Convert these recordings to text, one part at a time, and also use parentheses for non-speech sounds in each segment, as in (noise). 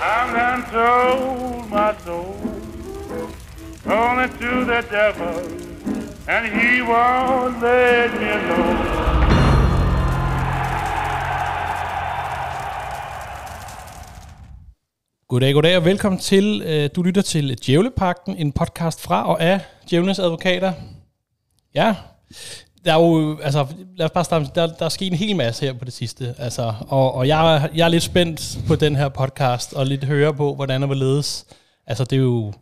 I'm done sold my soul only to the devil, and he won't let me alone. Goddag, goddag og velkommen til. Øh, du lytter til Djævlepakten, en podcast fra og af Djævlenes Advokater. Ja, der er jo, altså, lad os bare starte, der, der er sket en hel masse her på det sidste, altså, og, og jeg, jeg er lidt spændt på den her podcast, og lidt høre på, hvordan og hvorledes. Altså, det er jo,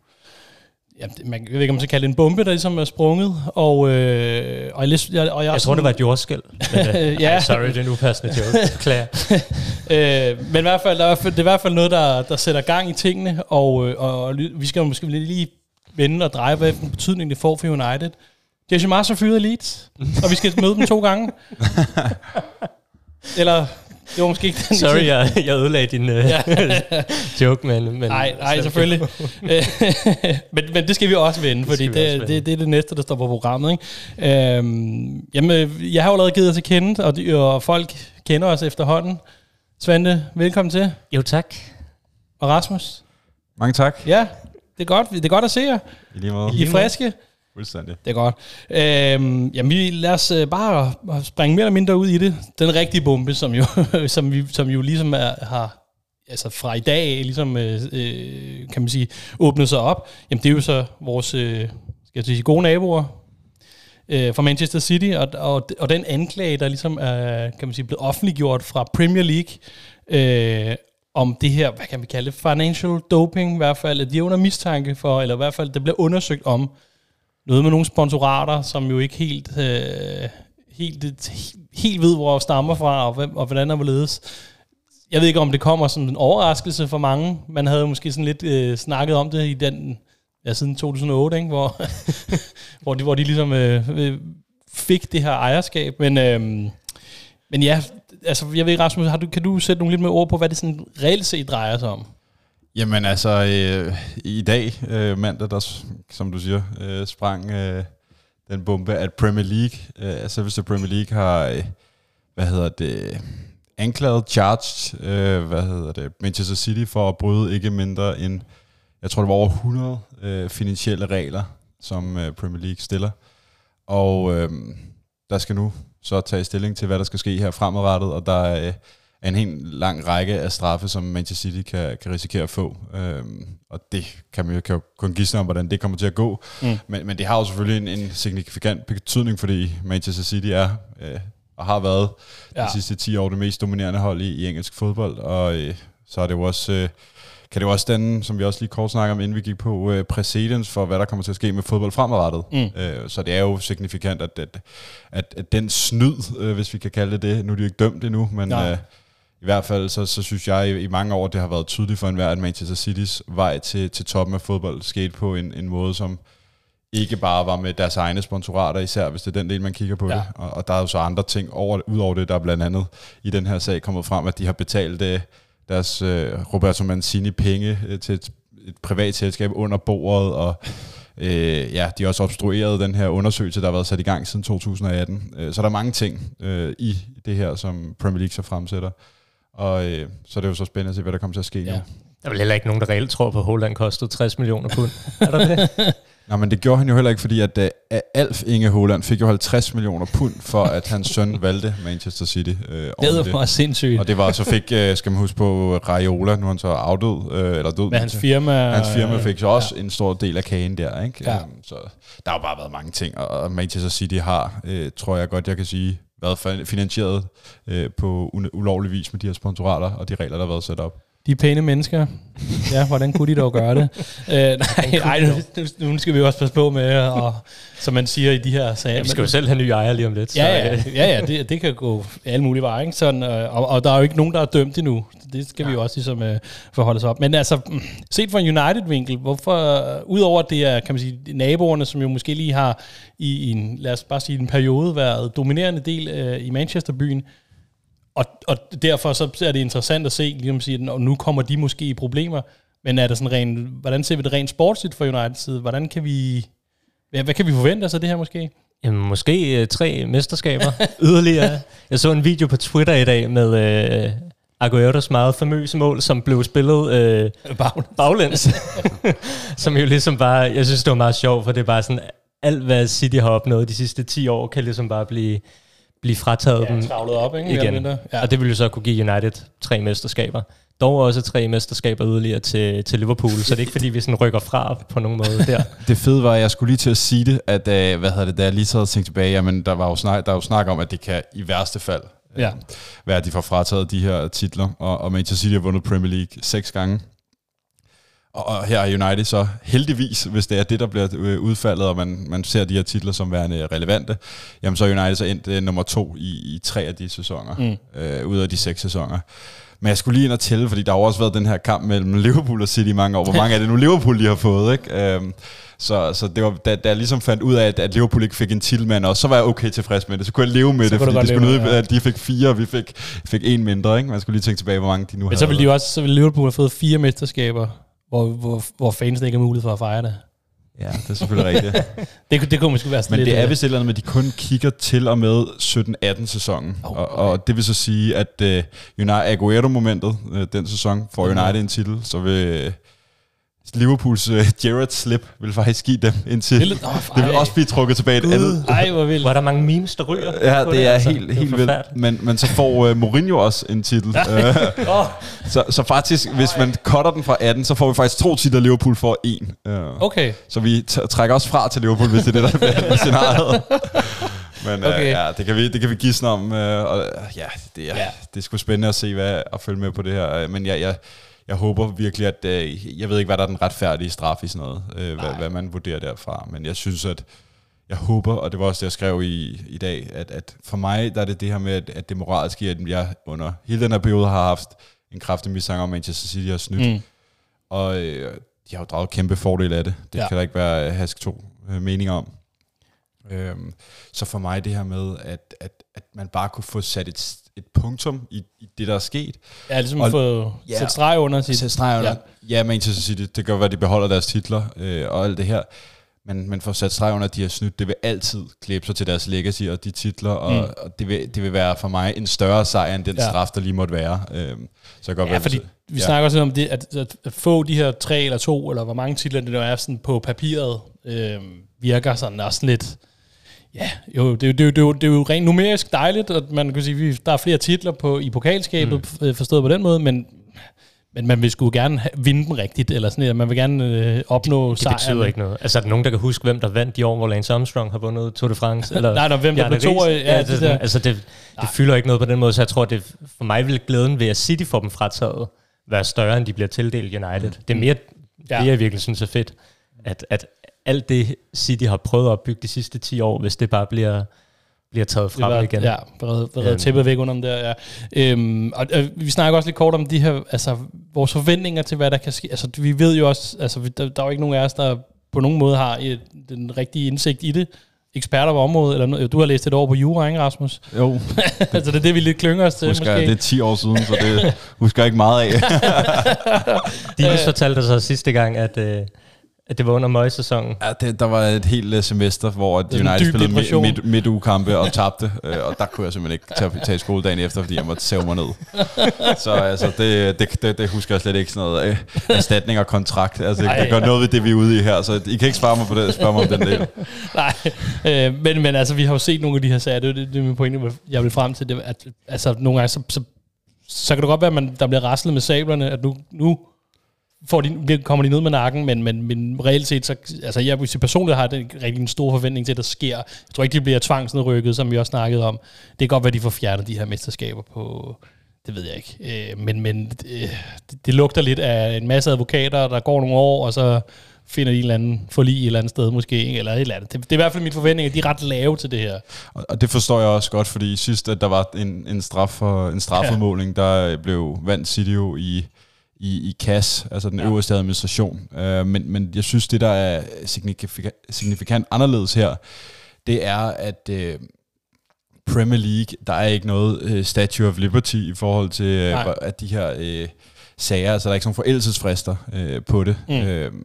ja, man, jeg ved ikke, om man skal kalde det en bombe, der ligesom er sprunget, og, øh, og, jeg, lidt- jeg, og jeg, Jeg tror, det var et jordskæld. Men, (laughs) uh, Ja. ej, sorry, det er en upassende joke. (laughs) Klar. øh, men i hvert fald, der er, det er i hvert fald noget, der, der sætter gang i tingene, og, øh, og, og vi skal måske lige vende og dreje, hvad betydning det får for United. Jesse Mars har fyret Leeds, og vi skal møde dem to gange. (laughs) Eller, det var måske ikke den Sorry, jeg, jeg ødelagde din uh, (laughs) joke, men... men Nej, nej, selvfølgelig. (laughs) men, men det skal vi også vende, fordi skal vi også det, vende. det, det er det næste, der står på programmet. Ikke? Øhm, jamen, jeg har jo allerede givet os til kende, og, de, og folk kender os efterhånden. Svante, velkommen til. Jo, tak. Og Rasmus. Mange tak. Ja, det er godt, det er godt at se jer. I lige måde. I er friske. Fuldstændig. Det er godt. Øhm, jamen, vi, lad os øh, bare springe mere eller mindre ud i det. Den rigtige bombe, som jo, (laughs) som vi, som jo ligesom er, har altså fra i dag ligesom, øh, øh, kan man sige, åbnet sig op. Jamen, det er jo så vores øh, skal jeg sige, gode naboer øh, fra Manchester City, og, og, og den anklage, der ligesom er, kan man sige, blevet offentliggjort fra Premier League, øh, om det her, hvad kan vi kalde det, financial doping i hvert fald, at de er under mistanke for, eller i hvert fald, det bliver undersøgt om, noget med nogle sponsorater, som jo ikke helt, øh, helt, helt ved, hvor stammer fra, og, hvem, og hvordan og hvorledes. Jeg ved ikke, om det kommer som en overraskelse for mange. Man havde jo måske sådan lidt øh, snakket om det i den, ja, siden 2008, ikke? Hvor, (laughs) hvor, de, hvor de ligesom øh, øh, fik det her ejerskab. Men, øh, men ja, altså, jeg ved ikke, Rasmus, har du, kan du sætte nogle lidt mere ord på, hvad det sådan reelt set drejer sig om? Jamen altså, øh, i dag, øh, mandag, der, som du siger, øh, sprang øh, den bombe, at Premier League, øh, altså hvis Premier League har, øh, hvad hedder det, anklaget, charged, øh, hvad hedder det, Manchester City for at bryde ikke mindre end, jeg tror det var over 100 øh, finansielle regler, som øh, Premier League stiller. Og øh, der skal nu så tage stilling til, hvad der skal ske her fremadrettet, og der er, øh, er en helt lang række af straffe, som Manchester City kan, kan risikere at få. Øhm, og det kan man jo, kan jo kun gisne om, hvordan det kommer til at gå. Mm. Men, men det har jo selvfølgelig en, en signifikant betydning, fordi Manchester City er øh, og har været ja. De sidste 10 år det mest dominerende hold i, i engelsk fodbold. Og øh, så er det jo også... Øh, kan det jo også danne, som vi også lige kort snakker om, inden vi gik på, øh, præcedens for, hvad der kommer til at ske med fodbold fremadrettet. Mm. Øh, så det er jo signifikant, at, at, at, at den snyd, øh, hvis vi kan kalde det det, nu er de jo ikke dømt endnu, men Nej. øh, hvert fald så, så synes jeg i, i mange år, det har været tydeligt for enhver, at Manchester Citys vej til, til toppen af fodbold skete på en, en måde, som ikke bare var med deres egne sponsorater, især hvis det er den del, man kigger på Ja. det. Og, og der er jo så andre ting over, ud over det, der er blandt andet i den her sag kommet frem, at de har betalt øh, deres øh, Roberto Mancini penge øh, til et, et privat selskab under bordet, og øh, ja, de har også obstrueret den her undersøgelse, der har været sat i gang siden 2018. Øh, så der er mange ting øh, i det her, som Premier League så fremsætter. Og øh, så er det jo så spændende at se, hvad der kommer til at ske Ja. nu. Der er vel heller ikke nogen, der reelt tror på, at Holland kostede 60 millioner pund. (laughs) er der det? Nej, men det gjorde han jo heller ikke, fordi at uh, Alf Inge Holland fik jo 50 millioner pund for, at hans søn valgte Manchester City. Uh, Det er jo sindssygt. Og det var så fik, uh, skal man huske på, Raiola, nu er han så afdød, uh, eller død. Med hans firma. Hans firma fik så også ja. en stor del af kagen der, ikke? Ja. Um, så der har jo bare været mange ting, og Manchester City har, uh, tror jeg godt, jeg kan sige, været finansieret øh, på ulovlig vis med de her sponsorater og de regler, der har været sat op. De pæne mennesker. Ja, hvordan kunne de dog gøre det? (laughs) øh, nej, ej, nu, nu, skal vi også passe på med, og, (laughs) som man siger i de her sager. Ja, vi skal jo selv have nye ejere lige om lidt. Ja, ja, ja, ja det, det kan gå alle mulige veje. Ikke? Sådan, øh, og, og der er jo ikke nogen, der er dømt endnu. Det skal ja. vi jo også ligesom øh, forholde os op. Men altså, set fra en United-vinkel, hvorfor, udover det er, kan man sige, naboerne, som jo måske lige har i, i en, lad os bare sige, en periode været dominerende del øh, i Manchester-byen, og, og derfor så er det interessant at se, ligesom sige, at nu kommer de måske i problemer, men er det sådan rent, hvordan ser vi det rent sportsligt fra Uniteds side? Hvordan kan vi, hvad, hvad kan vi forvente os af det her måske? Jamen, måske øh, tre mesterskaber (laughs) yderligere. Jeg så en video på Twitter i dag med, øh, Aguero's meget famøse mål, som blev spillet øh, baglæns. (laughs) som jo ligesom bare, jeg synes det var meget sjovt, for det er bare sådan, alt hvad City har opnået de sidste 10 år, kan ligesom bare blive, blive frataget Ja, dem op, ikke? igen. Ja. Og det ville jo så kunne give United tre mesterskaber. Dog også tre mesterskaber yderligere til, til Liverpool, så det er ikke fordi, vi sådan rykker fra på nogen måde der. (laughs) Det fede var, at jeg skulle lige til at sige det, at øh, hvad hedder det, da jeg lige sad og tænkte tilbage, jamen der var jo snak, der er jo snak om, at det kan i værste fald øh, Ja. være, at de får frataget de her titler, og, og Manchester City har vundet Premier League seks gange. Og, og her er United så heldigvis, hvis det er det, der bliver øh, udfaldet, og man, man ser de her titler som værende relevante, jamen så er United så endt øh, nummer to i, i tre af de sæsoner, mm. øh, ud af de seks sæsoner. Men jeg skulle lige ind og tælle, fordi der har også været den her kamp mellem Liverpool og City i mange år. Hvor mange er det nu Liverpool, de har fået, ikke? Øhm, så, så det var, da, da jeg ligesom fandt ud af, at, at Liverpool ikke fik en titel også, så var jeg okay tilfreds med det. Så kunne jeg leve med Så det, fordi det skulle nødt med det, at de fik fire, og vi fik, fik en mindre, ikke? Man skulle lige tænke tilbage, hvor mange de nu Men havde. så ville de også, så ville Liverpool have fået fire mesterskaber, hvor, hvor, hvor fansene ikke har mulighed for at fejre det. Ja, det er selvfølgelig rigtigt. (laughs) Det, det kunne måske være sådan Men lidt... det er øh, vist et eller andet med, at de kun kigger til og med 17-18 sæsonen. Oh, og, og det vil så sige, at uh, United Aguero-momentet, uh, den sæson, får. United en titel, så vil Liverpools uh, Gerrard slip vil faktisk give dem. Det er lidt- Åh, det vil også blive trukket tilbage et andet. Ej, hvor vildt. Hvor er der mange memes, der ryger? Ja, på det er altså. helt, Det helt vildt. Men, men så får uh, Mourinho også en titel. (laughs) Åh, så, så faktisk, hvis man cutter den fra 18, så får vi faktisk to titler, Liverpool får en. Uh, okay. Så vi t- trækker også fra til Liverpool, hvis det er det, der bliver (laughs) scenariet. Men Okay. øh, ja, det kan vi, det kan vi gisne om. Øh, og, øh, ja, det er, Ja. ja. det er sgu spændende at se, hvad, at følge med på det her. Øh, Men jeg, jeg, jeg håber virkelig, at... Øh, jeg ved ikke, hvad der er den retfærdige straf i sådan noget. Øh, hvad, hvad man vurderer derfra. Men jeg synes, at... Jeg håber, og det var også det, jeg skrev i, i dag, at, at for mig der er det det her med, at, at det moralske, at jeg under hele den her periode har haft en kraftig mistanke om, at Manchester City har snydt. Mm. Og øh, de har jo draget kæmpe fordel af det. Det Ja. ja. kan der ikke være hask to øh, meninger om. Øhm, så for mig det her med, at, at, at man bare kunne få sat et, et punktum i, i det, der er sket. Ja, ligesom Og- få Ja. sæt streg under sit... Sæt streg under. Ja. Ja. Manchester City, det kan jo være, at de beholder deres titler øh, og alt det her. Men, men for at sætte streg under, at de har snydt, det vil altid klæbe sig til deres legacy og de titler, og, Mm. og det, vil, det vil være for mig en større sejr, end den Ja. straf, der lige måtte være. Øhm, så godt Ja, være, fordi vi ja. snakker også om det, at, at, at få de her tre eller to, eller hvor mange titler det nu er sådan på papiret, øh, virker sådan også lidt... Ja, jo, det, er jo- det, det, det er jo rent numerisk dejligt, at man kan sige, vi, der er flere titler på, i pokalskabet, mm. forstået på den måde, men, men man vil sgu gerne vinde dem rigtigt, eller sådan noget. Man vil gerne øh, opnå Det betyder ikke noget. Altså, er der nogen, der kan huske, hvem der vandt de år, hvor Lance Armstrong har vundet Tour de France? Eller (laughs) Nej, nej, hvem der blev toer, Riis? ja, det, det der- altså, det, det fylder ikke noget på den måde, så jeg tror, det for mig vil glæden ved, at City får dem frataget, være større, end de bliver tildelt United. Det er mere Ja. det, jeg virkelig synes er fedt. At, at alt det, City har prøvet at opbygge de sidste 10 år, hvis det bare bliver, bliver taget frem var, igen. Ja, reddet Øhm. tæppet væk under dem der, ja. Øhm, og øh, vi snakker også lidt kort om de her, altså vores forventninger til, hvad der kan ske. Altså vi ved jo også, altså vi- der, der er jo ikke nogen af os, der på nogen måde har et, den rigtige indsigt i det. Eksperter på området, eller noget. Du har læst et år på jura, ikke Rasmus? Jo, (laughs) altså det er det, vi lidt klynger os til, husker, måske. jeg, det er 10 år siden, så det (laughs) husker jeg ikke meget af. De (laughs) fortalte så sidste gang, at, øh, at det var under møgsæsonen. Ja, det, der var et helt øh, semester, hvor United spillede depression. midt, midt, midtugekampe og tabte, øh, og der kunne jeg simpelthen ikke tage, tage skoledagen efter, fordi jeg måtte sæve mig ned. Så altså, det, det, det, det husker jeg slet ikke sådan noget af. Erstatning og kontrakt, altså Ej. det gør noget ved det, vi er ude i her, så I kan ikke svare mig på det, spørge mig om den del. Nej, øh, men, men altså, vi har jo set nogle af de her sager, det er det, det er min pointe, jeg vil frem til, det, at altså, nogle gange, så, så, så kan det godt være, at man, der bliver raslet med sablerne, at nu, nu får de, kommer de ned med nakken, men, men, men reelt set, så, altså jeg personligt har den rigtig en stor forventning til, at der sker. Jeg tror ikke, de bliver tvangsnedrykket, som vi også snakkede om. Det kan godt være, de får fjernet de her mesterskaber på, det ved jeg ikke. Øh, men men øh, det, det lugter lidt af en masse advokater, der går nogle år, og så finder de en eller anden forlig et eller andet sted måske, ikke? eller et eller andet. Det, det er i hvert fald min forventning, at de er ret lave til det her. Og, og det forstår jeg også godt, fordi sidst, at der var en, en, straf for, en strafudmåling, der øh, blev vandt City jo i, i, i KAS, altså den Ja. øverste administration. Uh, men, men jeg synes, det der er signifikant, signifikant anderledes her, det er, at uh, Premier League, der er ikke noget uh, Statue of Liberty i forhold til, Nej. uh, at de her uh, sager, altså der er ikke sådan forældelsesfrister uh, på det. Mm. Uh,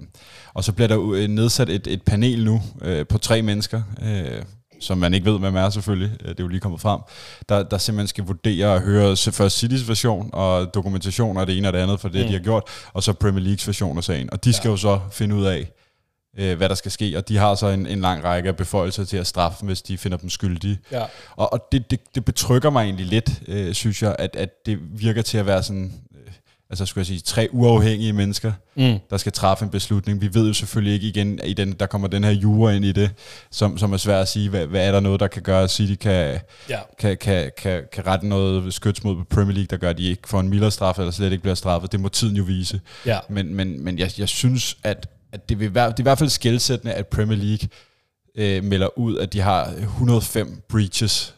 og så bliver der uh, nedsat et, et panel nu uh, på tre mennesker, uh, som man ikke ved, hvem er selvfølgelig, øh, det er jo lige kommet frem, der, der simpelthen skal vurdere og høre først Citys version og dokumentation af det ene og det andet for det, mm. de har gjort, og så Premier Leagues version af sagen. Og de skal ja. jo så finde ud af, øh, hvad der skal ske, og de har så en, en lang række af beføjelser til at straffe hvis de finder dem skyldige. Ja. Og, og det, det, det betrykker mig egentlig lidt, øh, synes jeg, at, at det virker til at være sådan altså skulle jeg sige, tre uafhængige mennesker, mm. der skal træffe en beslutning. Vi ved jo selvfølgelig ikke igen, i den, der kommer den her jura ind i det, som, som er svært at sige, hvad, hvad er der noget, der kan gøre, at City kan, ja. kan, kan, kan, kan rette noget skytsmål på Premier League, der gør, at de ikke får en mildere straf, eller slet ikke bliver straffet. Det må tiden jo vise. Ja. Men, men, men jeg, jeg synes, at, at det, vil være, det er i hvert fald skældsættende, at Premier League øh, melder ud, at de har 105 breaches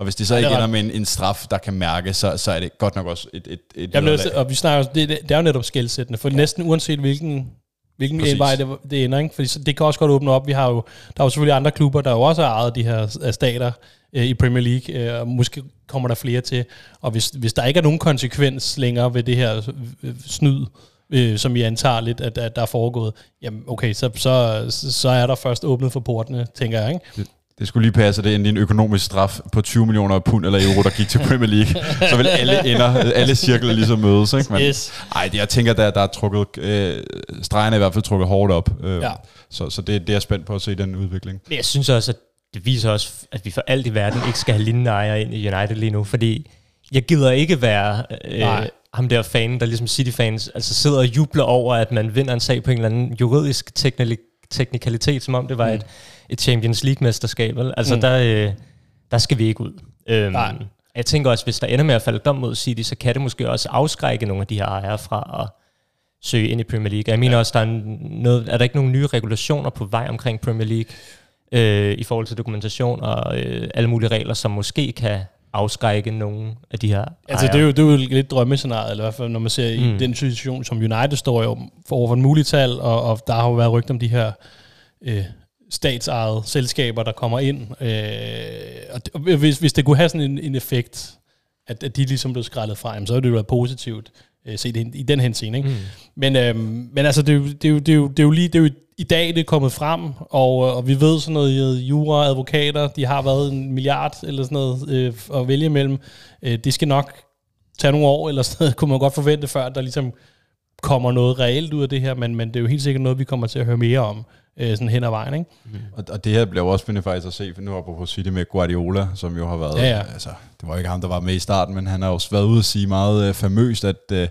og hvis det så ja, ikke ender med en, en straf, der kan mærke, så, så er det godt nok også et, et, et Jamen, det, og vi snakker, det, det er jo netop skældsættende, for ja. næsten uanset hvilken, hvilken Præcis. vej det, det ender, ikke? Fordi det kan også godt åbne op. Vi har jo, der er jo selvfølgelig andre klubber, der jo også har ejet de her stater øh, i Premier League, øh, og måske kommer der flere til. Og hvis, hvis der ikke er nogen konsekvens længere ved det her øh, snyd, øh, som vi antager lidt, at, at der er foregået, jamen okay, så, så, så er der først åbnet for portene, tænker jeg, ikke? Det skulle lige passe, det er en økonomisk straf på 20 millioner pund eller euro, der gik til Premier League. så vil alle ender, alle cirkler ligesom mødes. Ikke? Men, yes. Ej, det, jeg tænker, der, der er trukket, øh, stregerne er i hvert fald trukket hårdt op. Øh, ja. Så, så det, det er jeg spændt på at se den udvikling. Men jeg synes også, at det viser også, at vi for alt i verden ikke skal have lignende ejere ind i United lige nu, fordi jeg gider ikke være øh, ham der fan, der ligesom City-fans altså sidder og jubler over, at man vinder en sag på en eller anden juridisk teknikalitet, som om det var mm. et et Champions League-mesterskab. Vel? Altså, mm. der, øh, der skal vi ikke ud. Øhm, Nej. Jeg tænker også, hvis der ender med at falde dom mod City, så kan det måske også afskrække nogle af de her ejere fra at søge ind i Premier League. Jeg mener ja. også, der er, noget, er der ikke nogen nye regulationer på vej omkring Premier League øh, i forhold til dokumentation og øh, alle mulige regler, som måske kan afskrække nogle af de her Altså det er, jo, det er jo lidt drømmescenariet, eller i hvert fald når man ser mm. i den situation, som United står jo for over for en mulig tal, og, og der har jo været rygt om de her øh, statsejede selskaber, der kommer ind. Øh, og hvis, hvis det kunne have sådan en, en effekt, at, at de ligesom blev skrællet fra, jamen, så ville det jo være positivt øh, set i, i den henseende. Ikke? Mm. Men, øh, men altså, det er, jo, det, er jo, det, er jo, det er jo lige det er jo i dag, det er kommet frem, og, og vi ved sådan noget, jura, advokater, de har været en milliard eller sådan noget øh, at vælge imellem. Øh, det skal nok tage nogle år, eller sådan noget, (laughs) kunne man godt forvente, før der ligesom kommer noget reelt ud af det her, men, men det er jo helt sikkert noget, vi kommer til at høre mere om øh, sådan hen ad vejen. Ikke? Mm. Og, og det her bliver også spændende faktisk at se, for nu på City med Guardiola, som jo har været, ja, ja. altså, det var ikke ham, der var med i starten, men han har også været ude at sige meget øh, famøst, at øh,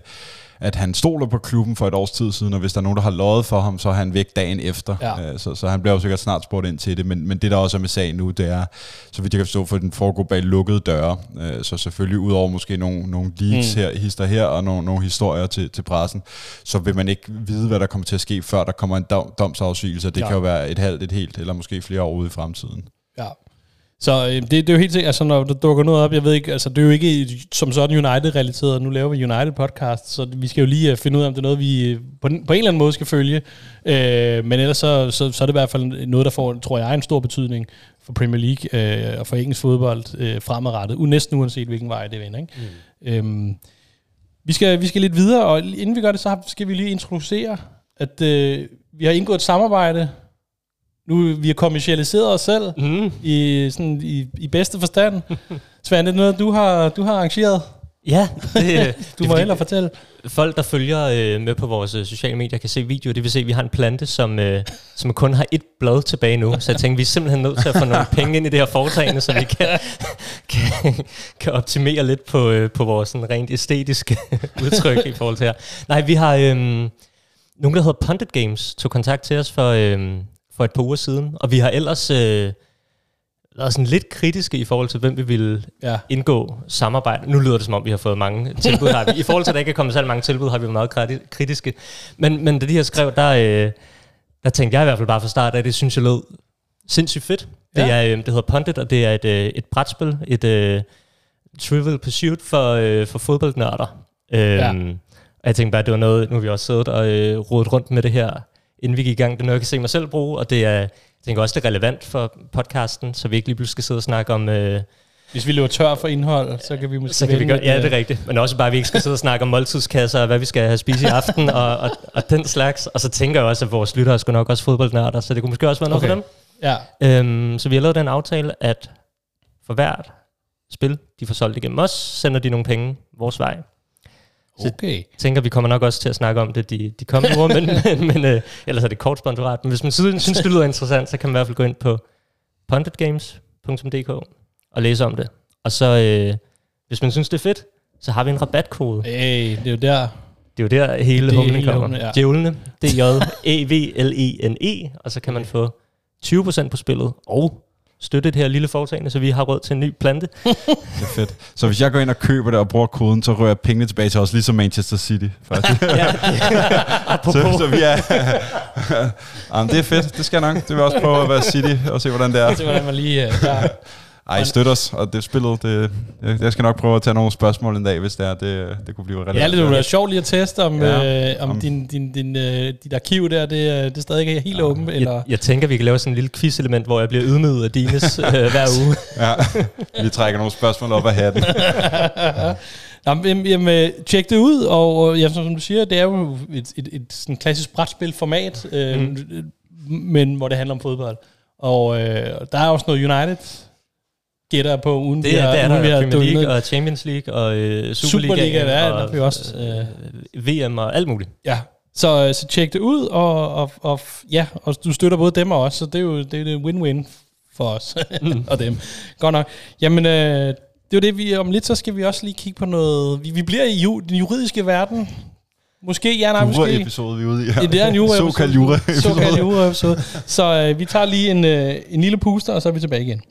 at han stoler på klubben for et års tid siden, og hvis der er nogen, der har lovet for ham, så er han væk dagen efter. Ja. Øh, så, så han bliver jo sikkert snart spurgt ind til det, men, men det der også er med sagen nu, det er, så vidt jeg kan forstå, for den foregår bag lukkede døre. Øh, så selvfølgelig ud over måske nogle, nogle leaks mm. her, hister her, og nogle, nogle historier til, til pressen, så vil man ikke vide, hvad der kommer til at ske, før der kommer en dom, domsafsigelse. Det ja. kan jo være et halvt, et helt, eller måske flere år ude i fremtiden. Ja, så øh, det, det er jo helt sikkert, altså når der dukker noget op, jeg ved ikke, altså det er jo ikke som sådan United-relateret, nu laver vi United-podcast, så vi skal jo lige uh, finde ud af, om det er noget, vi uh, på, på en eller anden måde skal følge. Øh, men ellers så, så, så er det i hvert fald noget, der får, tror jeg, en stor betydning for Premier League øh, og for engelsk fodbold øh, fremadrettet, u, næsten uanset hvilken vej det vender. Ikke? Mm. Øhm, vi, skal, vi skal lidt videre, og inden vi gør det, så skal vi lige introducere, at øh, vi har indgået et samarbejde nu vi har kommersialiseret os selv mm. i, sådan, i, i bedste forstand. (laughs) Svend, det er noget, du har, du har arrangeret? Ja, det, (laughs) du må hellere fortælle. Folk, der følger øh, med på vores øh, sociale medier, kan se videoer. Det vil se, at vi har en plante, som, øh, som kun har et blad tilbage nu. Så jeg tænkte, vi er simpelthen nødt til at få nogle (laughs) penge ind i det her foretagende, så vi kan, kan, kan optimere lidt på, øh, på vores sådan, rent æstetiske udtryk i forhold til her. Nej, vi har øh, nogen, der hedder Pundit Games, tog kontakt til os for... Øh, for et par uger siden, og vi har ellers øh, været sådan lidt kritiske i forhold til, hvem vi ville ja. indgå samarbejde. Nu lyder det som om, vi har fået mange (laughs) tilbud. Har vi. I forhold til, at der ikke er kommet så mange tilbud, har vi været meget kritiske. Men, men da de her skrev, der, øh, der tænkte jeg i hvert fald bare fra start af, det synes jeg lød sindssygt fedt. Det, ja. er, øh, det hedder Pundit, og det er et, øh, et brætspil, et øh, Trivial Pursuit for, øh, for fodboldnørder. Øh, ja. Og jeg tænkte bare, at det var noget, nu har vi også siddet og øh, rodet rundt med det her inden vi gik i gang. Det er noget, jeg kan se mig selv bruge, og det er, jeg tænker også, det er relevant for podcasten, så vi ikke lige pludselig skal sidde og snakke om... Øh, hvis vi løber tør for indhold, så kan vi måske så kan vi gøre, Ja, det er rigtigt. Men også bare, at vi ikke skal sidde og snakke om måltidskasser, og hvad vi skal have spist i aften, og, og, og den slags. Og så tænker jeg også, at vores lyttere skal nok også fodboldnørder, så det kunne måske også være noget okay. for dem. Ja. Øhm, så vi har lavet den aftale, at for hvert spil, de får solgt igennem os, sender de nogle penge vores vej. Så Okay. tænker, vi kommer nok også til at snakke om det de, de kommende uger, men, (laughs) men, men øh, ellers er det kort sponsorat. Men hvis man synes, synes, det lyder interessant, så kan man i hvert fald gå ind på punditgames.dk og læse om det. Og så, øh, hvis man synes, det er fedt, så har vi en rabatkode. Hey, det er jo der. Det er jo der hele humlen kommer. humlen, ja. Djævlene, det er (laughs) J-E-V-L-E-N-E, E, og så kan man få 20% på spillet, og støtte det her lille foretagende, så vi har råd til en ny plante. (laughs) Det er fedt. Så hvis jeg går ind og køber det og bruger koden, så rører jeg pengene tilbage til os, ligesom Manchester City. Faktisk. (laughs) ja, (laughs) så, så vi er... Jamen, det er fedt. Det skal jeg nok. Det vil jeg også prøve at være City og se, hvordan det er. Var hvordan man lige... Uh, der. Ej, støt os, og det spillet, det, jeg skal nok prøve at tage nogle spørgsmål en dag, hvis det er. Det, det kunne blive relevant. Ja, det er sjovt lige at teste, om, Ja, ja, øh, om, om- din, din, din, øh, dit arkiv der, det, er- det stadig er helt ja, åbent, eller... Jeg, jeg tænker, vi kan lave sådan en lille quiz-element, hvor jeg bliver ydmyget af Dines (laughs) øh, hver uge. Ja, vi trækker nogle spørgsmål op af hatten. (laughs) Jamen, jamen, jamen, tjek det ud, og øh, ja, som, som du siger, det er jo et, et, et sådan klassisk brætspil-format, øh, mm. men hvor det handler om fodbold. Og øh, der er også noget United, gætter jeg på, uden Det, vi har, det er uden vi der har Premier League ned. og Champions League og øh, Superliga, Superligaen der er- og der er vi også, øh, VM og alt muligt. Ja, så, øh, så tjek det ud, og, og, og ja, og du støtter både dem og os, så det er jo det er det win-win for os (laughs) og dem. Godt nok. Jamen, øh, det er jo det, vi om lidt, så skal vi også lige kigge på noget. Vi, vi bliver i ju, den juridiske verden. Måske, ja, nej, måske. Jura-episode, vi er ude i her. Ja, det er en jura Såkaldt jura Såkaldt jura-episode. Så øh, vi tager lige en, øh, en lille puster, og så er vi tilbage igen.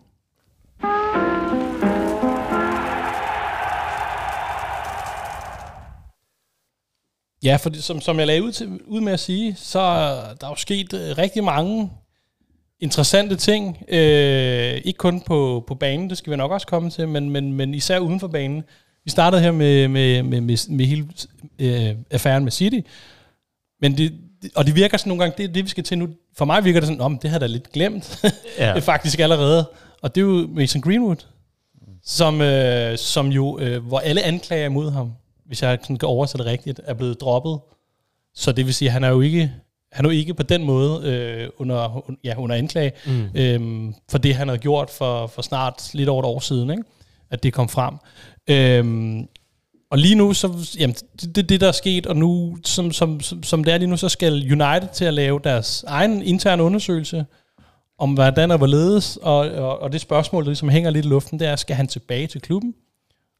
Ja, for det, som, som jeg lagde ud, til, ud med at sige, så er der er jo sket øh, rigtig mange interessante ting. Øh, ikke kun på, på banen, det skal vi nok også komme til, men, men, men især uden for banen. Vi startede her med, med, med, med, med hele øh, affæren med City, men det, og det virker sådan nogle gange, det er det, vi skal til nu. For mig virker det sådan, om det havde da lidt glemt. Ja. (laughs) faktisk allerede. Og det er jo Mason Greenwood, som, øh, som jo, øh, hvor alle anklager imod ham, hvis jeg sådan kan oversætte det rigtigt, er blevet droppet. Så det vil sige, at han er jo ikke, han er jo ikke på den måde øh, under, ja, under anklage, mm. øhm, for det, han havde gjort for, for snart lidt over et år siden, ikke? at det kom frem. Øhm, og lige nu, så, jamen, det, det, det der er sket, og nu, som, som, som, som det er lige nu, så skal United til at lave deres egen interne undersøgelse, om hvordan og hvorledes, og, og, og det spørgsmål, der ligesom hænger lidt i luften, det er, skal han tilbage til klubben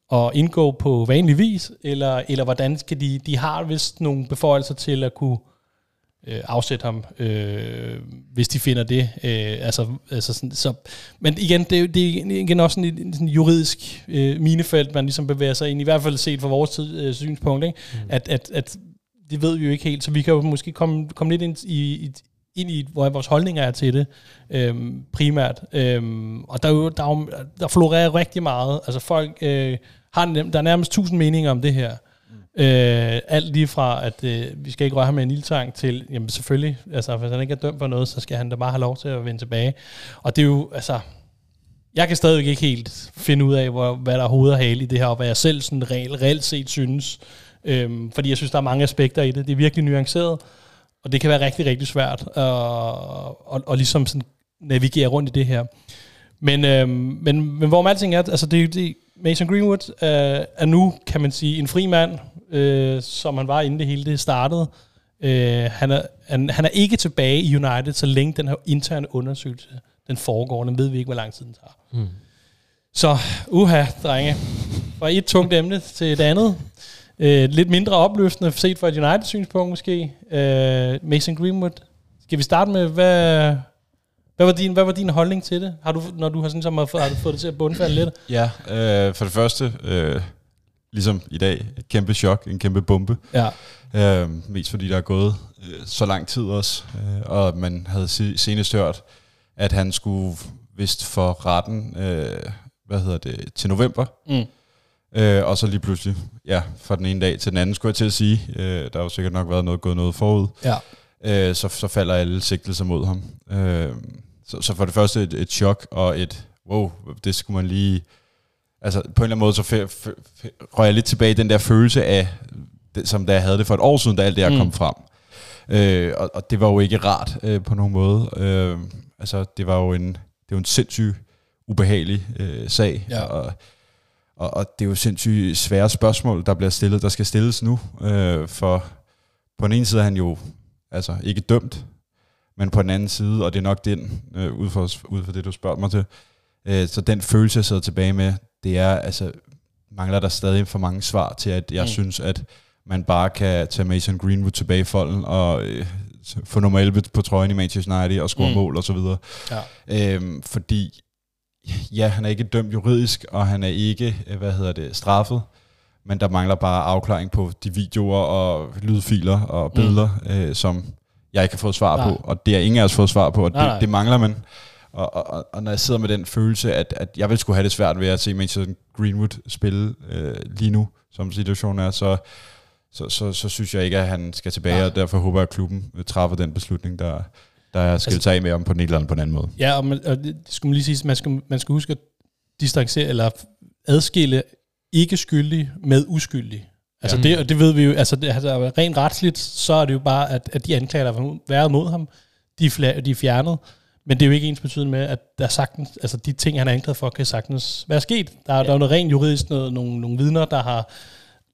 og indgå på vanlig vis, eller, eller hvordan skal de, de har vist nogle beføjelser til at kunne øh, afsætte ham, øh, hvis de finder det. Øh, altså, altså sådan, så, men igen, det, det er igen også sådan et sådan juridisk øh, minefelt, man ligesom bevæger sig ind, i hvert fald set fra vores tid, øh, synspunkt, ikke? Mm. At, at, at det ved vi jo ikke helt, så vi kan jo måske komme, komme lidt ind i, i, ind i, hvor vores holdninger er til det, øhm, primært. Øhm, og der, er jo, der, er jo, der florerer rigtig meget. Altså folk øh, har, nem- der er nærmest tusind meninger om det her. Mm. Øh, alt lige fra, at øh, vi skal ikke røre ham med en ildtang, til, jamen selvfølgelig, altså hvis han ikke er dømt for noget, så skal han da bare have lov til at vende tilbage. Og det er jo, altså, jeg kan stadigvæk ikke helt finde ud af, hvor, hvad der er hoved og hale i det her, og hvad jeg selv sådan reelt, reelt set synes. Øhm, fordi jeg synes, der er mange aspekter i det. Det er virkelig nuanceret, og det kan være rigtig, rigtig svært at, at, at ligesom sådan navigere rundt i det her. Men, øhm, men, men hvor man alting er, altså det, det, Mason Greenwood øh, er nu, kan man sige, en fri mand, øh, som han var inden det hele det startede. Øh, han, er, han, han er ikke tilbage i United, så længe den her interne undersøgelse, den foregår. Den ved vi ikke, hvor lang tid den tager. Mm. Så, uha, drenge. Fra et tungt emne til et andet. Øh, lidt mindre opløftende, set fra et United-synspunkt måske. Øh, Mason Greenwood. Skal vi starte med, hvad, hvad, var din, hvad var din holdning til det? Har du, når du har, sådan, som har, fået, har du fået det til at bundfalde lidt? Ja, øh, for det første, øh, ligesom i dag, et kæmpe chok, en kæmpe bombe. Ja. Øh, mest fordi der er gået øh, så lang tid også, øh, og man havde se- senest hørt, at han skulle vist for retten, øh, hvad hedder det, til november. Mm. Øh, og så lige pludselig, ja, fra den ene dag til den anden, skulle jeg til at sige. Øh, der har jo sikkert nok været noget gået noget forud. Ja. Øh, så, så falder alle sigtelser mod ham. Øh, så, så for det første et, et chok og et, wow, det skulle man lige... Altså på en eller anden måde, så f- f- røg jeg lidt tilbage i den der følelse af, det, som da jeg havde det for et år siden, da alt det her Mm. kom frem. Øh, og, og det var jo ikke rart øh, på nogen måde. Øh, altså, det var jo en, det var en sindssygt ubehagelig øh, sag, Ja. og, og, og det er jo sindssygt svære spørgsmål, der bliver stillet, der skal stilles nu, øh, for på den ene side er han jo altså ikke dømt, men på den anden side, og det er nok den, øh, ud, fra, ud fra det, du spørger mig til, øh, så den følelse, jeg sidder tilbage med, det er, altså, mangler der stadig for mange svar til, at jeg Mm. mm. synes, at man bare kan tage Mason Greenwood tilbage i folden og øh, få nummer 11 på trøjen i Manchester United og score Mm. mm. mål og så videre. Ja. Øhm, fordi, ja, han er ikke dømt juridisk, og han er ikke, øh, hvad hedder det, straffet, men der mangler bare afklaring på de videoer og lydfiler og billeder, mm. øh, som jeg ikke har fået svar Nej. på, og det har ingen af os fået svar på, og Nej, nej. det, det mangler man. Og, og, og, og når jeg sidder med den følelse, at, at jeg vil skulle have det svært ved at se Manchester Greenwood spille øh, lige nu, som situationen er, så, så, så, så synes jeg ikke, at han skal tilbage, Nej. og derfor håber jeg, at klubben træffer den beslutning, der, der er skal Altså- altså, tage med om på den eller anden på den anden måde. Ja, og, man, og det, det skulle man lige sige, man skal, man skal huske at distancere, eller adskille ikke skyldig med uskyldig. Altså Ja. det, og det ved vi jo, altså det, altså rent retsligt, så er det jo bare, at, at de anklager, der har været mod ham, de er, fla- de er fjernet. Men det er jo ikke ens betydende med, at der er sagtens, altså de ting, han er anklaget for, kan sagtens være sket. Der, er, der er jo noget rent juridisk, noget, nogle, nogle vidner, der har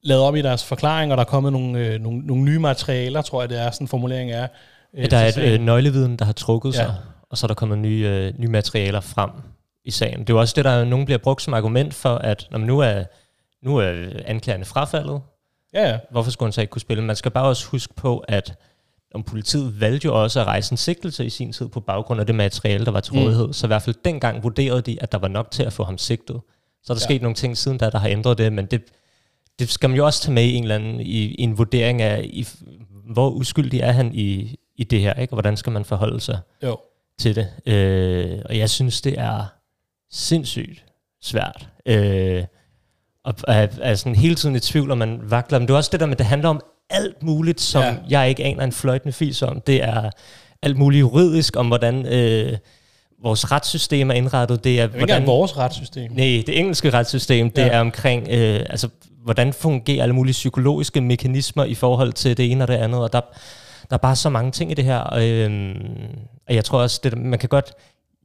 lavet om i deres forklaring, og der er kommet nogle, øh, nogle, nogle nye materialer, tror jeg, det er sådan en formulering er. øh, Ja, der er til et øh, nøgleviden, der har trukket Ja. sig, og så er der kommet nye, øh, nye materialer frem i sagen. Det er jo også det, der nogen bliver brugt som argument for, at når man nu er, nu er anklagerne frafaldet, Ja, ja. hvorfor skulle han så ikke kunne spille? Man skal bare også huske på, at om politiet valgte jo også at rejse en sigtelse i sin tid på baggrund af det materiale, der var til Mm. rådighed. Så i hvert fald dengang vurderede de, at der var nok til at få ham sigtet. Så er der ja. sket nogle ting siden da, der har ændret det, men det, det skal man jo også tage med i en eller anden i, i en vurdering af, i, hvor uskyldig er han i, i det her, ikke? og hvordan skal man forholde sig Jo. til det. Øh, og jeg synes, det er sindssygt svært. Øh, og er, er sådan hele tiden i tvivl, om man vakler. Men det er også det der med, at det handler om alt muligt, som Ja. jeg ikke aner en fløjtende fis om. Det er alt muligt juridisk, om hvordan øh, vores retssystem er indrettet. Det er, jo ikke hvordan, vores retssystem. Nej, det engelske retssystem, det Ja. er omkring, øh, altså, hvordan fungerer alle mulige psykologiske mekanismer i forhold til det ene og det andet, og der, der er bare så mange ting i det her, og, øh, og jeg tror også, det, man kan godt,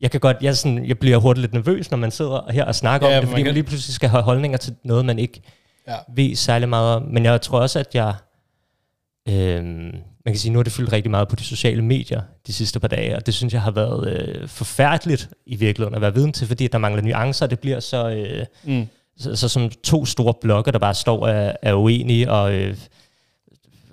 jeg kan godt, jeg, sådan, jeg bliver hurtigt lidt nervøs, når man sidder her og snakker Ja, om det, man fordi man, kan- lige pludselig skal have holdninger til noget, man ikke Ja. ved særlig meget om. Men jeg tror også, at jeg, øh, man kan sige, nu har det fyldt rigtig meget på de sociale medier de sidste par dage, og det synes jeg har været øh, forfærdeligt i virkeligheden at være viden til, fordi der mangler nuancer, det bliver så... Øh, Mm. så, så som to store blokke, der bare står og er, er uenige, og øh,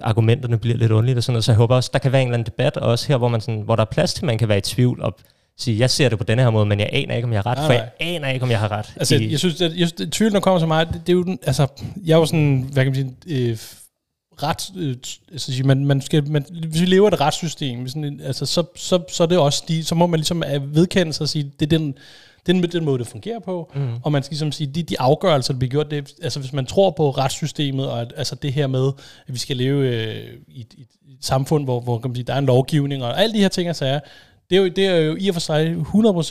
argumenterne bliver lidt underlige og sådan noget. Så jeg håber også, der kan være en eller anden debat også her, hvor, man sådan, hvor der er plads til, at man kan være i tvivl og sige, jeg ser det på denne her måde, men jeg aner ikke, om jeg har ret, Nej, for nej. jeg aner ikke, om jeg har ret. Altså, i, jeg synes, at, jeg synes, at tvivlen, der kommer til mig, det, det er jo den, altså, jeg er jo sådan, hvad kan man sige, øh, ret, øh, altså, man, man skal, man, hvis vi lever et retssystem, sådan, altså, så, så, så er det også, de, så må man ligesom øh, vedkende sig og sige, det er den, den, den måde, det fungerer på, mm. og man skal ligesom sige, de, de afgørelser, der bliver gjort, det, altså hvis man tror på retssystemet, og at, altså det her med, at vi skal leve øh, i, i et samfund, hvor, hvor kan man sige, der er en lovgivning, og alle de her ting, og sager, det er, jo, det er jo i og for sig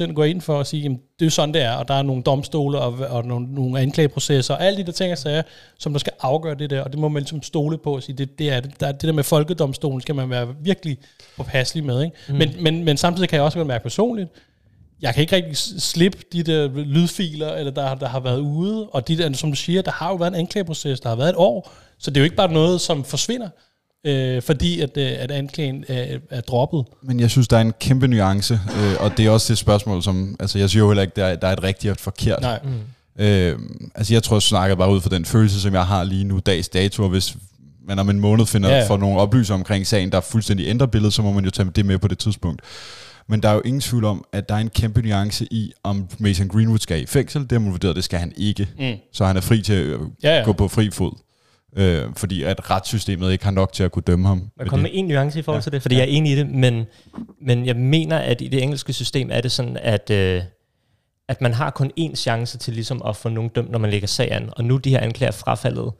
100% gå ind for at sige, jamen, det er sådan, det er, og der er nogle domstole og, og nogle, nogle anklageprocesser, og alle de der ting og sager, som der skal afgøre det der, og det må man ligesom stole på og sige, det, det er det. Der, det der med folkedomstolen skal man være virkelig påpasselig med, ikke? Mm. Men, men, men samtidig kan jeg også godt mærke personligt, jeg kan ikke rigtig slippe de der lydfiler, eller der, der har været ude, og de der, som du siger, der har jo været en anklageproces, der har været et år, så det er jo ikke bare noget, som forsvinder, øh, fordi at, øh, at anklagen er, er droppet. Men jeg synes, der er en kæmpe nuance, øh, og det er også det spørgsmål, som... Altså, jeg siger jo heller ikke, der er, der er et rigtigt og et forkert. Nej. Mm. Øh, altså, jeg tror, jeg snakker bare ud fra den følelse, som jeg har lige nu, dags dato, og hvis man om en måned finder Ja, får nogle oplysninger omkring sagen, der fuldstændig ændrer billedet, så må man jo tage det med på det tidspunkt. Men der er jo ingen tvivl om, at der er en kæmpe nuance i, om Mason Greenwood skal i fængsel. Det har man vurderet, det skal han ikke. Mm. Så han er fri til at Ja, ja. gå på fri fod. Øh, fordi at retssystemet ikke har nok til at kunne dømme ham. Ved kommer med en nuance i forhold Ja. til det, fordi ja. jeg er enig i det, men, men jeg mener, at i det engelske system er det sådan, at, øh, at man har kun én chance til ligesom at få nogen dømt, når man lægger sagen og nu de her anklager frafaldet.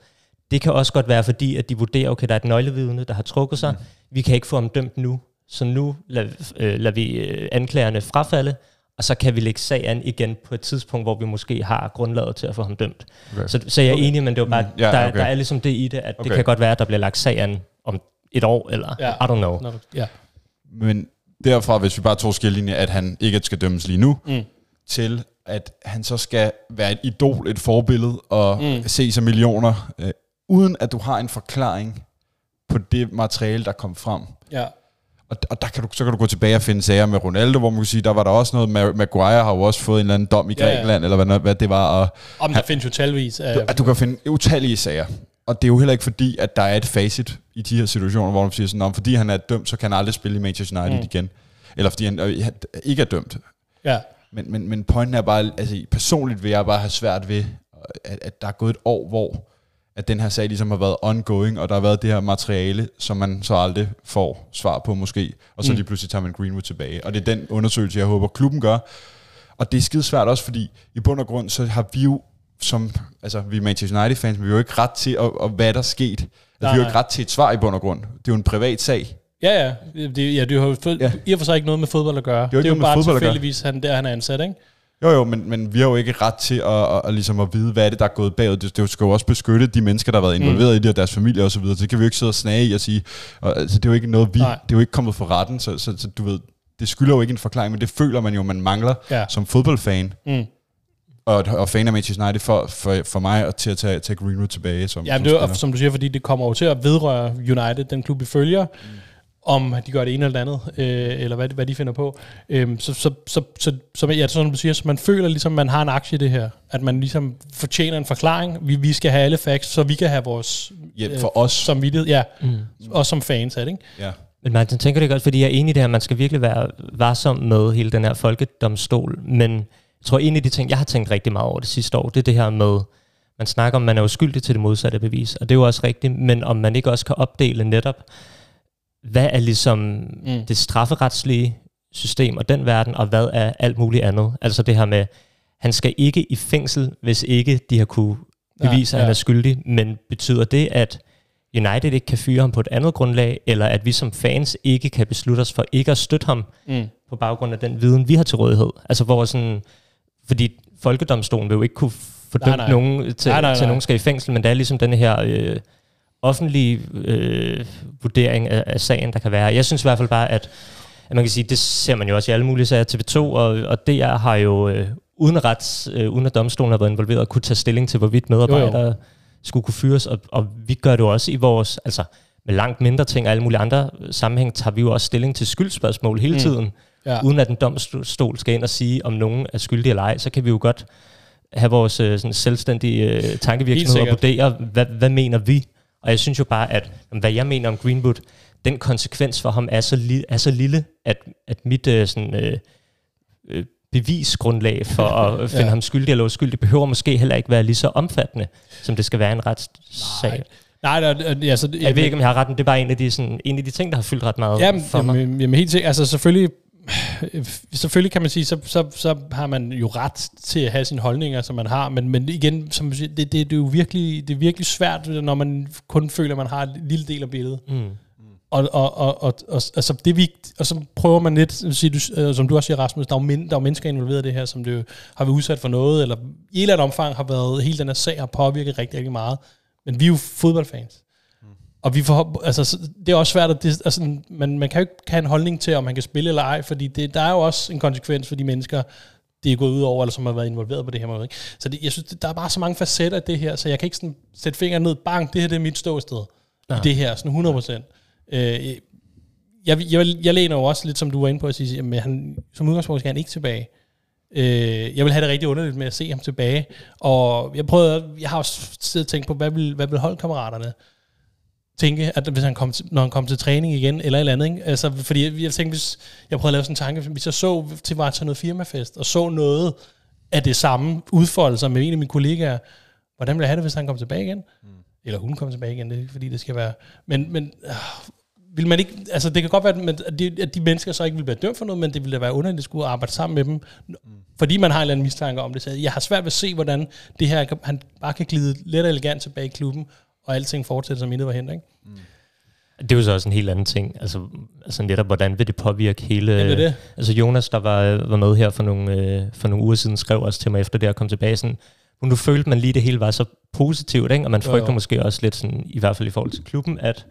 Det kan også godt være, fordi at de vurderer, okay, der er et nøglevidne, der har trukket sig, mm. vi kan ikke få ham dømt nu, så nu lader, øh, lader vi øh, anklagerne frafalde, og så kan vi lægge sagen igen på et tidspunkt, hvor vi måske har grundlaget til at få ham dømt. Okay. Så, så jeg er enig, men det var bare, Mm, ja, der, okay. der er ligesom det i det, at okay. det Okay. kan godt være, at der bliver lagt sagen om et år, eller Ja. I don't know. Ja. Men derfra, hvis vi bare tog skillelinje, at han ikke skal dømmes lige nu, Mm. til at han så skal være et idol, et forbillede, og Mm. mm. se sig millioner, øh, uden at du har en forklaring på det materiale, der kom frem. ja. Og, og der kan du, så kan du gå tilbage og finde sager med Ronaldo, hvor man kan sige, der var der også noget, Ma- Maguire har jo også fået en eller anden dom i Ja, ja. Grækenland, eller hvad, hvad det var, og Om der findes jo talvis af... du, at du kan finde utallige sager. Og det er jo heller ikke fordi, at der er et facit i de her situationer, hvor man siger sådan, "Nå, men fordi han er dømt, så kan han aldrig spille i Manchester United Mm. igen. Eller fordi han, øh, han ikke er dømt. Ja. Men, men, men pointen er bare, altså personligt vil jeg bare have svært ved, at, at der er gået et år, hvor at den her sag ligesom har været ongoing, og der har været det her materiale, som man så aldrig får svar på måske, og så Mm. lige pludselig tager man Greenwood tilbage. Og det er den undersøgelse, jeg håber, klubben gør. Og det er skide svært også, fordi i bund og grund, så har vi jo som, altså vi er Manchester United-fans, men vi har jo ikke ret til, at, at hvad der er sket. Altså, vi har jo ikke ret til et svar i bund og grund. Det er jo en privat sag. Ja, ja. Det, ja, det har jo ja. I og for sig ikke noget med fodbold at gøre. Det jo er jo noget med bare fodbold at gøre. tilfældigvis, han, der han er ansat, ikke? Jo, jo, men, men vi har jo ikke ret til at, at, at, ligesom at vide, hvad er det, der er gået bagud. Det, det skal jo også beskytte de mennesker, der har været involveret mm. i det, og deres familie osv. Så, videre. så det kan vi jo ikke sidde og snage i og sige. Og, altså, det er jo ikke noget, vi, Nej. det er jo ikke kommet for retten, så, så, så, du ved, det skylder jo ikke en forklaring, men det føler man jo, man mangler Ja. som fodboldfan. Mm. Og, og fan af Manchester United for, for, for mig at, til at tage, tage Greenwood tilbage som, Ja, som det spiller. som du siger, fordi det kommer jo til at vedrøre United, den klub, vi følger, mm. Om de gør det ene eller det andet, øh, eller hvad, hvad de finder på. Øhm, så, så, så, så, så, ja, som du siger, så man føler ligesom, man har en aktie i det her. At man ligesom fortjener en forklaring. Vi, vi skal have alle facts, så vi kan have vores Ja, for os. som vidtighed, ja, mm. også som fans af det, ikke? Ja. Men Martin, tænker det godt, fordi jeg er enig i det her, man skal virkelig være varsom med hele den her folkedomstol, men jeg tror, en af de ting, jeg har tænkt rigtig meget over det sidste år, det er det her med, man snakker om, man er uskyldig til det modsatte bevis, og det er jo også rigtigt, men om man ikke også kan opdele netop, hvad er ligesom mm. det strafferetslige system og den verden, og hvad er alt muligt andet. Altså det her med, han skal ikke i fængsel, hvis ikke de har kunne bevise, Ja, at han ja. er skyldig, men betyder det, at United ikke kan fyre ham på et andet grundlag, eller at vi som fans ikke kan beslutte os for ikke at støtte ham Mm. på baggrund af den viden, vi har til rådighed. Altså hvor sådan, fordi folkedomstolen vil jo ikke kunne fordømme nogen til, Nej, nej, til nej. nogen skal i fængsel, men det er ligesom den her øh, offentlige øh, vurdering af, af sagen, der kan være. Jeg synes i hvert fald bare, at, at man kan sige, det ser man jo også i alle mulige sager. TV2 og, og DR har jo øh, uden, rets, øh, uden at domstolen har været involveret, kunne tage stilling til, hvorvidt medarbejdere jo, jo. skulle kunne fyres, og, og vi gør det jo også i vores, altså med langt mindre ting og alle mulige andre sammenhæng, tager vi jo også stilling til skyldspørgsmål hele Mm. tiden, Ja. uden at en domstol skal ind og sige, om nogen er skyldig eller ej, så kan vi jo godt have vores øh, sådan selvstændige øh, tankevirksomhed og vurdere, hvad, hvad mener vi? Og jeg synes jo bare, at hvad jeg mener om Greenwood, den konsekvens for ham er så, li- er så lille, at, at mit øh, sådan, øh, øh, bevisgrundlag for (laughs) at finde Ja. ham skyldig eller uskyldig, behøver måske heller ikke være lige så omfattende, som det skal være en retssag. Nej, der, altså, Jeg ved ikke, om jeg har ret, men det er bare en af de, sådan, en af de ting, der har fyldt ret meget Jamen, for mig. jamen, jamen helt sikkert. Altså selvfølgelig, selvfølgelig kan man sige, så, så, så har man jo ret til at have sine holdninger, som man har, men, men igen, som siger, det, det, det, er jo virkelig, det er virkelig svært, når man kun føler, at man har en lille del af billedet. Mm. Og, og, og, og, og, altså det vi, og så prøver man lidt, siger du, øh, som du også siger, Rasmus, der er, jo men, der er jo mennesker involveret i det her, som det jo har været udsat for noget, eller i et eller andet omfang har været, hele den her sag har påvirket rigtig, rigtig meget. Men vi er jo fodboldfans. Og vi får, altså, så- det er også svært, at det, altså, man, man kan jo ikke have en holdning til, om man kan spille eller ej, fordi det, der er jo også en konsekvens for de mennesker, det er gået ud over, eller som har været involveret på det her måde. Ikke? Så det, jeg synes, der er bare så mange facetter af det her, så jeg kan ikke sådan sætte fingeren ned, bang, det her det er mit ståsted. Nej. I det her, sådan 100 procent. Øh, jeg, jeg, jeg læner jo også lidt, som du var inde på, at sige, at han, som udgangspunkt skal han ikke tilbage. Øh, jeg vil have det rigtig underligt med at se ham tilbage. Og jeg prøvede, jeg har også siddet og tænkt på, hvad vil, hvad vil holdkammeraterne tænke, at hvis han kom til, når han kom til træning igen, eller et eller andet, ikke? Altså, fordi jeg, jeg tænkte, hvis jeg prøvede at lave sådan en tanke, hvis jeg så til var til noget firmafest, og så noget af det samme udfolde sig med en af mine kollegaer, hvordan ville jeg have det, hvis han kom tilbage igen? Mm. Eller hun kom tilbage igen, det er ikke fordi, det skal være... Men, men øh, vil man ikke, altså det kan godt være, at, de, at de mennesker så ikke vil være dømt for noget, men det ville da være underligt at skulle arbejde sammen med dem, mm. fordi man har en eller anden mistanke om det. Så jeg har svært ved at se, hvordan det her, han bare kan glide let og elegant tilbage i klubben, og alting fortsætter, som intet var hent, ikke? Det er jo så også en helt anden ting. Altså, altså netop, hvordan vil det påvirke hele... Jamen, det det. Altså Jonas, der var, var med her for nogle, øh, for nogle uger siden, skrev også til mig efter det at komme tilbage sådan, nu følte man lige, det hele var så positivt, ikke? og man Jo, frygter jo. måske også lidt sådan, i hvert fald i forhold til klubben, at,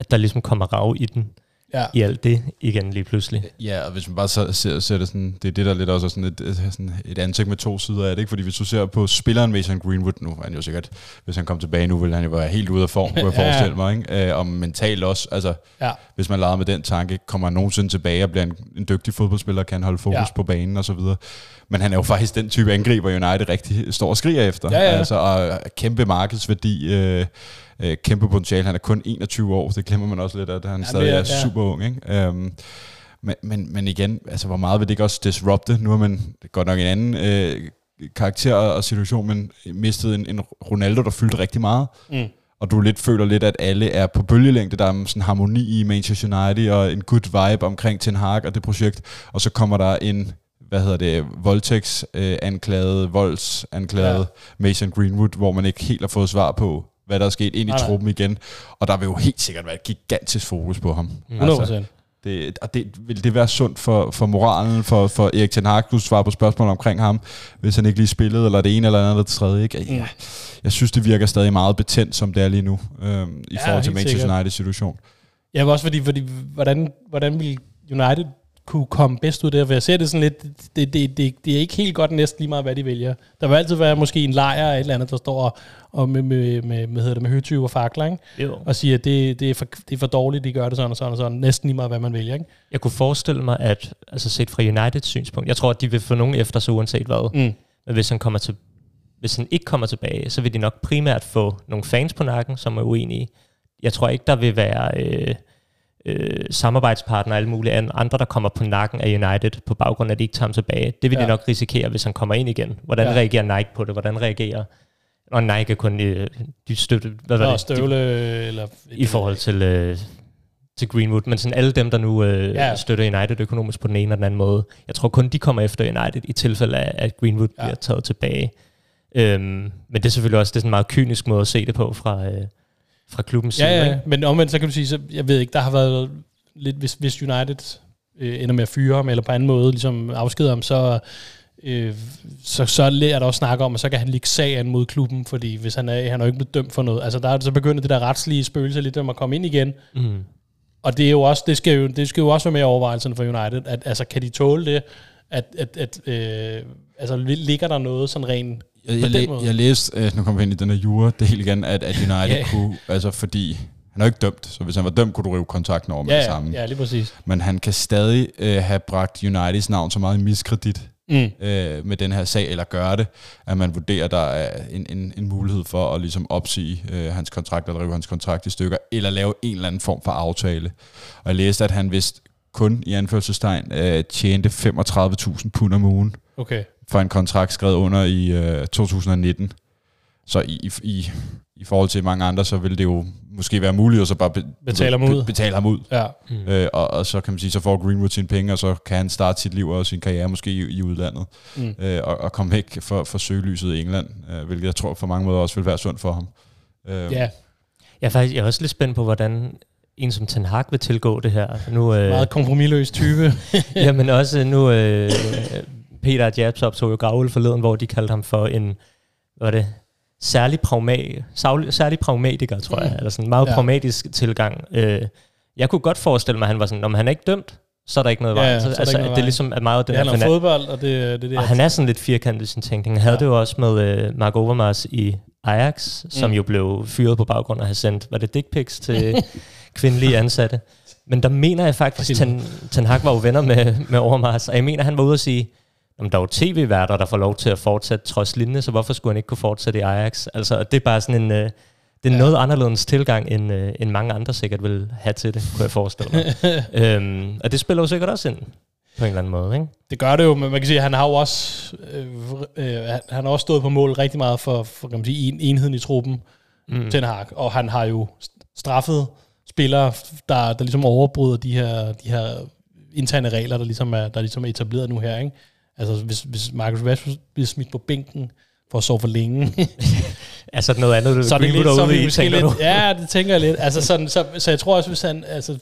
at der ligesom kommer rav i den Ja. i alt det igen lige pludselig. Ja, og hvis man bare så, ser, ser det sådan, det er det, der lidt også er sådan et, et, sådan et ansigt med to sider af det, ikke? Fordi hvis du ser på spilleren Mason Greenwood, nu er han jo sikkert, hvis han kom tilbage nu, ville han jo være helt ude af form, kunne jeg (laughs) Ja, forestille mig, ikke? Øh, og mentalt også, altså, Ja. hvis man leger med den tanke, kommer han nogensinde tilbage og bliver en, en dygtig fodboldspiller, kan holde fokus ja. på banen og så videre. Men han er jo faktisk den type angriber, United rigtig står og skriger efter. Ja, ja. Altså, og kæmpe markedsværdi, øh, øh, kæmpe potentiale. Han er kun 21 år, det glemmer man også lidt, at han Jamen, stadig er- er ja. super ung. Ikke? Um, men, men, men igen, altså, hvor meget vil det ikke også disrupte? Nu har man godt nok en anden øh, karakter og situation, men mistet en, en Ronaldo, der fyldte rigtig meget. Mm. Og du lidt føler lidt, at alle er på bølgelængde. Der er sådan harmoni i Manchester United, og en good vibe omkring Ten Hag og det projekt. Og så kommer der en, hvad hedder det, voldtægtsanklaget, øh, voldsanklaget Ja. ja. Mason Greenwood, hvor man ikke helt har fået svar på, hvad der er sket ind i Nej, nej. truppen igen. Og der vil jo helt sikkert være et gigantisk fokus på ham. 100 procent. Det, og det, vil det være sundt for, for moralen, for, for Erik Ten Hag, du svarer på spørgsmål omkring ham, hvis han ikke lige spillede, eller det ene eller andet eller det tredje. Ikke? Mm. Jeg, jeg synes, det virker stadig meget betændt, som det er lige nu, øhm, i Ja, forhold til Manchester sikkert. United situation. Ja, også fordi, fordi hvordan, hvordan vil United kunne komme bedst ud der? For jeg ser det sådan lidt, det, det, det, det er ikke helt godt næsten lige meget, hvad de vælger. Der vil altid være måske en lejr af et eller andet, der står og, med, med, med, med, hedder det, med høtyve og fakler, ikke? Jo. og siger, at det, det, er for, det er for dårligt, de gør det sådan og sådan og sådan. Næsten lige meget, hvad man vælger. Ikke? Jeg kunne forestille mig, at altså set fra Uniteds synspunkt, jeg tror, at de vil få nogen efter sig uanset hvad. Mm. Men hvis han, kommer til, hvis han ikke kommer tilbage, så vil de nok primært få nogle fans på nakken, som er uenige. Jeg tror ikke, der vil være øh, øh, samarbejdspartnere og alle mulige an- andre, der kommer på nakken af United på baggrund af, at de ikke tager ham tilbage. Det vil ja. De nok risikere, hvis han kommer ind igen. Hvordan Ja. reagerer Nike på det? Hvordan reagerer... Og Nike er kun øh, de støtte, hvad var det? støvle, eller... De, I forhold til, øh, til Greenwood. Men sådan alle dem, der nu øh, Ja. støtter United økonomisk på den ene eller den anden måde. Jeg tror kun, de kommer efter United i tilfælde af, at Greenwood ja. bliver taget tilbage. Øhm, men det er selvfølgelig også det er sådan en meget kynisk måde at se det på fra, øh, fra klubbens side. Ja, ja, ikke? men omvendt, så kan du sige, så, jeg ved ikke, der har været lidt, hvis, hvis United øh, ender med at fyre ham, eller på anden måde ligesom afskeder ham, så, øh, så, så er der også snakke om, at så kan han ligge sagen mod klubben, fordi hvis han er, han er jo ikke blevet dømt for noget. Altså der er så begynder det der retslige spøgelse lidt om at komme ind igen, Mm. og det er jo også, det skal jo, det skal jo også være med i overvejelserne for United, at altså kan de tåle det, at, at, at øh, altså ligger der noget sådan rent Jeg, jeg, læ- jeg læste, øh, nu kommer vi ind i den her jura, det hele igen, at, at United Ja. kunne, altså fordi, han er jo ikke dømt, så hvis han var dømt, kunne du rive kontrakten over med ja, det ja, samme. ja, lige præcis. Men han kan stadig øh, have bragt Uniteds navn så meget i miskredit, Mm. øh, med den her sag, eller gøre det, at man vurderer, der er en, en, en mulighed for at ligesom opsige øh, hans kontrakt, eller rive hans kontrakt i stykker, eller lave en eller anden form for aftale. Og jeg læste, at han vist kun i anførselstegn øh, tjente 35.000 pund om ugen Okay. For en kontrakt skrevet under i øh, 2019. Så i, i, i, i forhold til mange andre, så vil det jo måske være muligt at så bare be, Betale ham ud. Be, betale ham ud. Ja. Mm. Øh, og, og så kan man sige, så får Greenwood sine penge, og så kan han starte sit liv og sin karriere måske i, i udlandet, Mm. øh, og, og komme væk for, for søgelyset i England, øh, hvilket jeg tror for mange måder også vil være sundt for ham. Øh, Ja, Jeg er faktisk jeg er også lidt spændt på, hvordan en som Ten Hag vil tilgå det her. Nu, øh, meget kompromilløs type. (laughs) Jamen også nu, øh, Peter og Jabs optog jo Gravøl forleden, hvor de kaldte ham for en, hvad var det, særlig, pragma- savlig, særlig pragmatiker, tror jeg, Mm. eller sådan en meget Ja. ja. pragmatisk tilgang. Øh, jeg kunne godt forestille mig, at han var sådan, om han er ikke dømt, så er der ikke noget Ja, vej. ja, så er der altså, noget at det ligesom er meget den Det handler om fana- fodbold, og det, det, det og han er sådan lidt firkantet i sin tænkning. Han havde Ja. ja. det jo også med uh, Mark Overmars i Ajax, som Mm. jo blev fyret på baggrund af at have sendt, var det dick pics til (laughs) kvindelige ansatte. Men der mener jeg faktisk, Ten, Ten Hag var jo venner med, med Overmars, og jeg mener, han var ude og sige, om der er jo tv-værter, der får lov til at fortsætte trods lignende, så hvorfor skulle han ikke kunne fortsætte i Ajax? Altså, det er bare sådan en... Uh, det er Ja. noget anderledes tilgang, end, uh, end mange andre sikkert vil have til det, kunne jeg forestille mig. (laughs) øhm, og det spiller jo sikkert også ind på en eller anden måde, ikke? Det gør det jo, men man kan sige, at han har jo også, øh, øh, han- han har også stået på mål rigtig meget for, for kan man sige, en, enheden i truppen, mm. Ten Hag, og han har jo straffet spillere, der, der ligesom overbryder de her, de her interne regler, der ligesom er, der ligesom er etableret nu her. Ikke? Altså hvis, hvis Marcus Rashford bliver smidt på bænken for at sove for længe, (laughs) Altså noget andet, du (laughs) så er det lidt, så er ude i, tænker lidt, ja, det tænker jeg lidt. Altså sådan, så, så jeg tror også, hvis han, altså,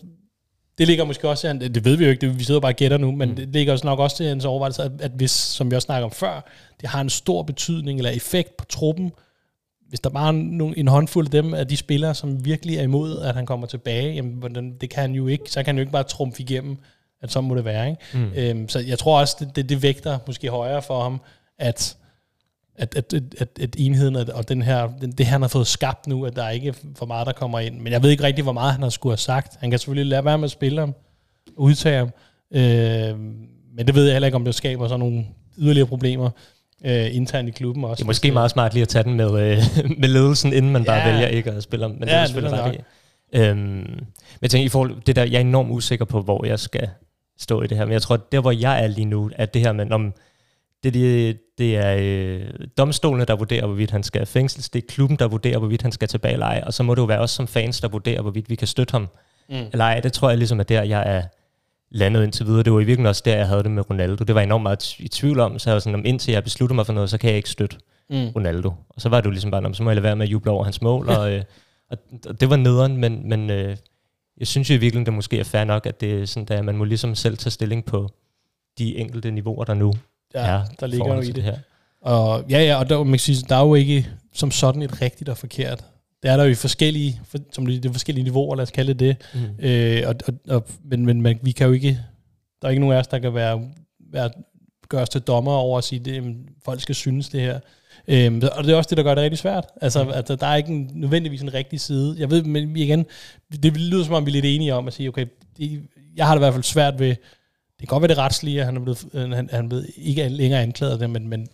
det ligger måske også, det ved vi jo ikke, det, vi sidder bare og gætter nu, men mm. det ligger også nok også til hans overvejelse, at, at hvis, som vi også snakker om før, det har en stor betydning eller effekt på truppen, hvis der bare er nogen, en håndfuld af dem, af de spillere, som virkelig er imod, at han kommer tilbage, jamen, hvordan, det kan han jo ikke. Så kan han jo ikke bare trumfe igennem, at så må det være. Ikke? Mm. Øhm, så jeg tror også, det, det, det vægter måske højere for ham, at at, at, at, at, enheden og den her, den, det han har fået skabt nu, at der er ikke for meget, der kommer ind. Men jeg ved ikke rigtig, hvor meget han har skulle have sagt. Han kan selvfølgelig lade være med at spille ham, udtage ham. Øh, men det ved jeg heller ikke, om det skaber sådan nogle yderligere problemer øh, internt i klubben også. Det er måske meget smart lige at tage den med, øh, (laughs) med ledelsen, inden man ja. bare vælger ikke at spille ham. Men ja, det, det er øhm, men jeg tænker, i forhold det der, jeg er enormt usikker på, hvor jeg skal stå i det her. Men jeg tror, at der, hvor jeg er lige nu, at det her med, om det, det, det er øh, domstolene, der vurderer, hvorvidt han skal fængsles. Det er klubben, der vurderer, hvorvidt han skal tilbage eller ej. Og så må det jo være os som fans, der vurderer, hvorvidt vi kan støtte ham mm. eller ej. Det tror jeg ligesom er der, jeg er landet indtil videre. Det var i virkeligheden også der, jeg havde det med Ronaldo. Det var enormt meget i tvivl om, så jeg var sådan, om indtil jeg beslutter mig for noget, så kan jeg ikke støtte mm. Ronaldo. Og så var det jo ligesom bare, så må jeg lade være med at juble over hans mål. og, øh, og det var nederen, men, men øh, jeg synes jo i virkeligheden, det måske er fair nok, at det er sådan, at man må ligesom selv tage stilling på de enkelte niveauer, der nu ja, er der ligger jo i det. det her. Og, ja, ja, og der, man kan sige, der er jo ikke som sådan et rigtigt og forkert. Det er der jo i forskellige, for, som det, det forskellige niveauer, lad os kalde det det. Mm. Øh, og, og, og, men men man, vi kan jo ikke, der er ikke nogen af os, der kan være, være gøre os til dommer over at sige, at folk skal synes det her. Øhm, og det er også det, der gør det rigtig svært. Altså, mm. altså der er ikke en, nødvendigvis en rigtig side. Jeg ved, men igen, det lyder som om, vi er lidt enige om at sige, okay, det, jeg har det i hvert fald svært ved, det kan godt være det retslige, at han er blevet, han, han er blevet ikke længere anklaget af det, men, men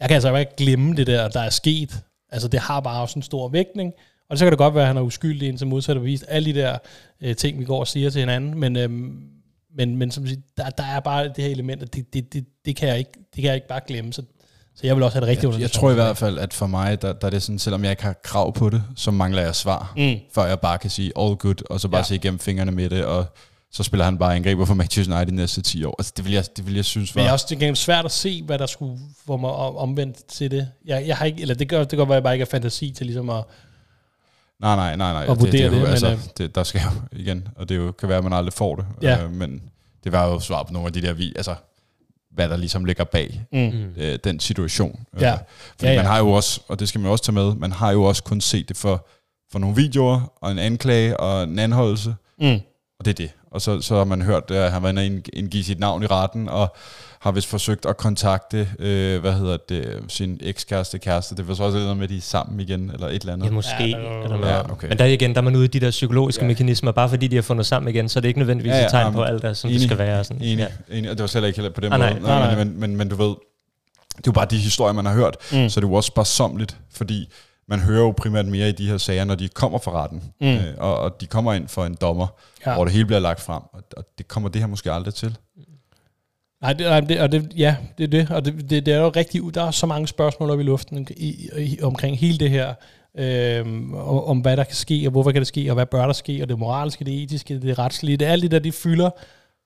jeg kan altså ikke glemme det der, der er sket. Altså det har bare også en stor vægtning, og så kan det godt være, at han er uskyldig indtil modsat bevist. Alle de der øh, ting, vi går og siger til hinanden, men, øh, men, men som siger, der, der er bare det her element, det, det, det, det, kan jeg ikke, det kan jeg ikke bare glemme. Så, så jeg vil også have det rigtigt Jeg, jeg tror i hvert fald, at for mig, der, der er det sådan, selvom jeg ikke har krav på det, så mangler jeg svar, mm. før jeg bare kan sige all good, og så bare ja. se igennem fingrene med det, og så spiller han bare angriber for Manchester United de næste 10 år. Altså, det vil jeg, det vil jeg synes var... Men jeg er også det er svært at se, hvad der skulle få mig omvendt til det. Jeg, jeg har ikke, eller det gør, det gør, at jeg bare ikke har fantasi til ligesom at... Nej, nej, nej, nej. Vurdere det, det, det, altså, men, øh, det, der skal jo igen, og det jo, kan være, at man aldrig får det. Ja. Øh, men det var jo svar på nogle af de der, vi, altså, hvad der ligesom ligger bag mm. øh, den situation. Ja. Øh, fordi ja, ja. man har jo også, og det skal man også tage med, man har jo også kun set det for, for nogle videoer, og en anklage, og en anholdelse. Mm. Og det er det. Og så, så har man hørt, at han var inde og indgive sit navn i retten, og har vist forsøgt at kontakte, øh, hvad hedder det, sin ekskæreste kæreste. Det var så også noget med, at de er sammen igen, eller et eller andet. Ja, måske. Ja, eller ja, okay. Men der igen, der er man ude i de der psykologiske ja. mekanismer. Bare fordi de har fundet sammen igen, så er det ikke nødvendigvis ja, ja, et tegn på alt, der, som enig, det skal være. Sådan. Enig, ja. enig, og det var slet ikke heller på den ah, måde. Nej, nej, nej. Men, men, men, du ved, det er jo bare de historier, man har hørt, mm. så det er jo også bare somligt, fordi man hører jo primært mere i de her sager, når de kommer fra retten, mm. øh, og, og de kommer ind for en dommer, ja. hvor det hele bliver lagt frem, og, og det kommer det her måske aldrig til. Nej, det, nej det, og det, ja, det er det, og det, det, det er jo rigtig, der er så mange spørgsmål op i luften i, i, omkring hele det her, øh, om, hvad der kan ske, og hvorfor kan det ske, og hvad bør der ske, og det moralske, det etiske, det retslige, det er alt det der, de fylder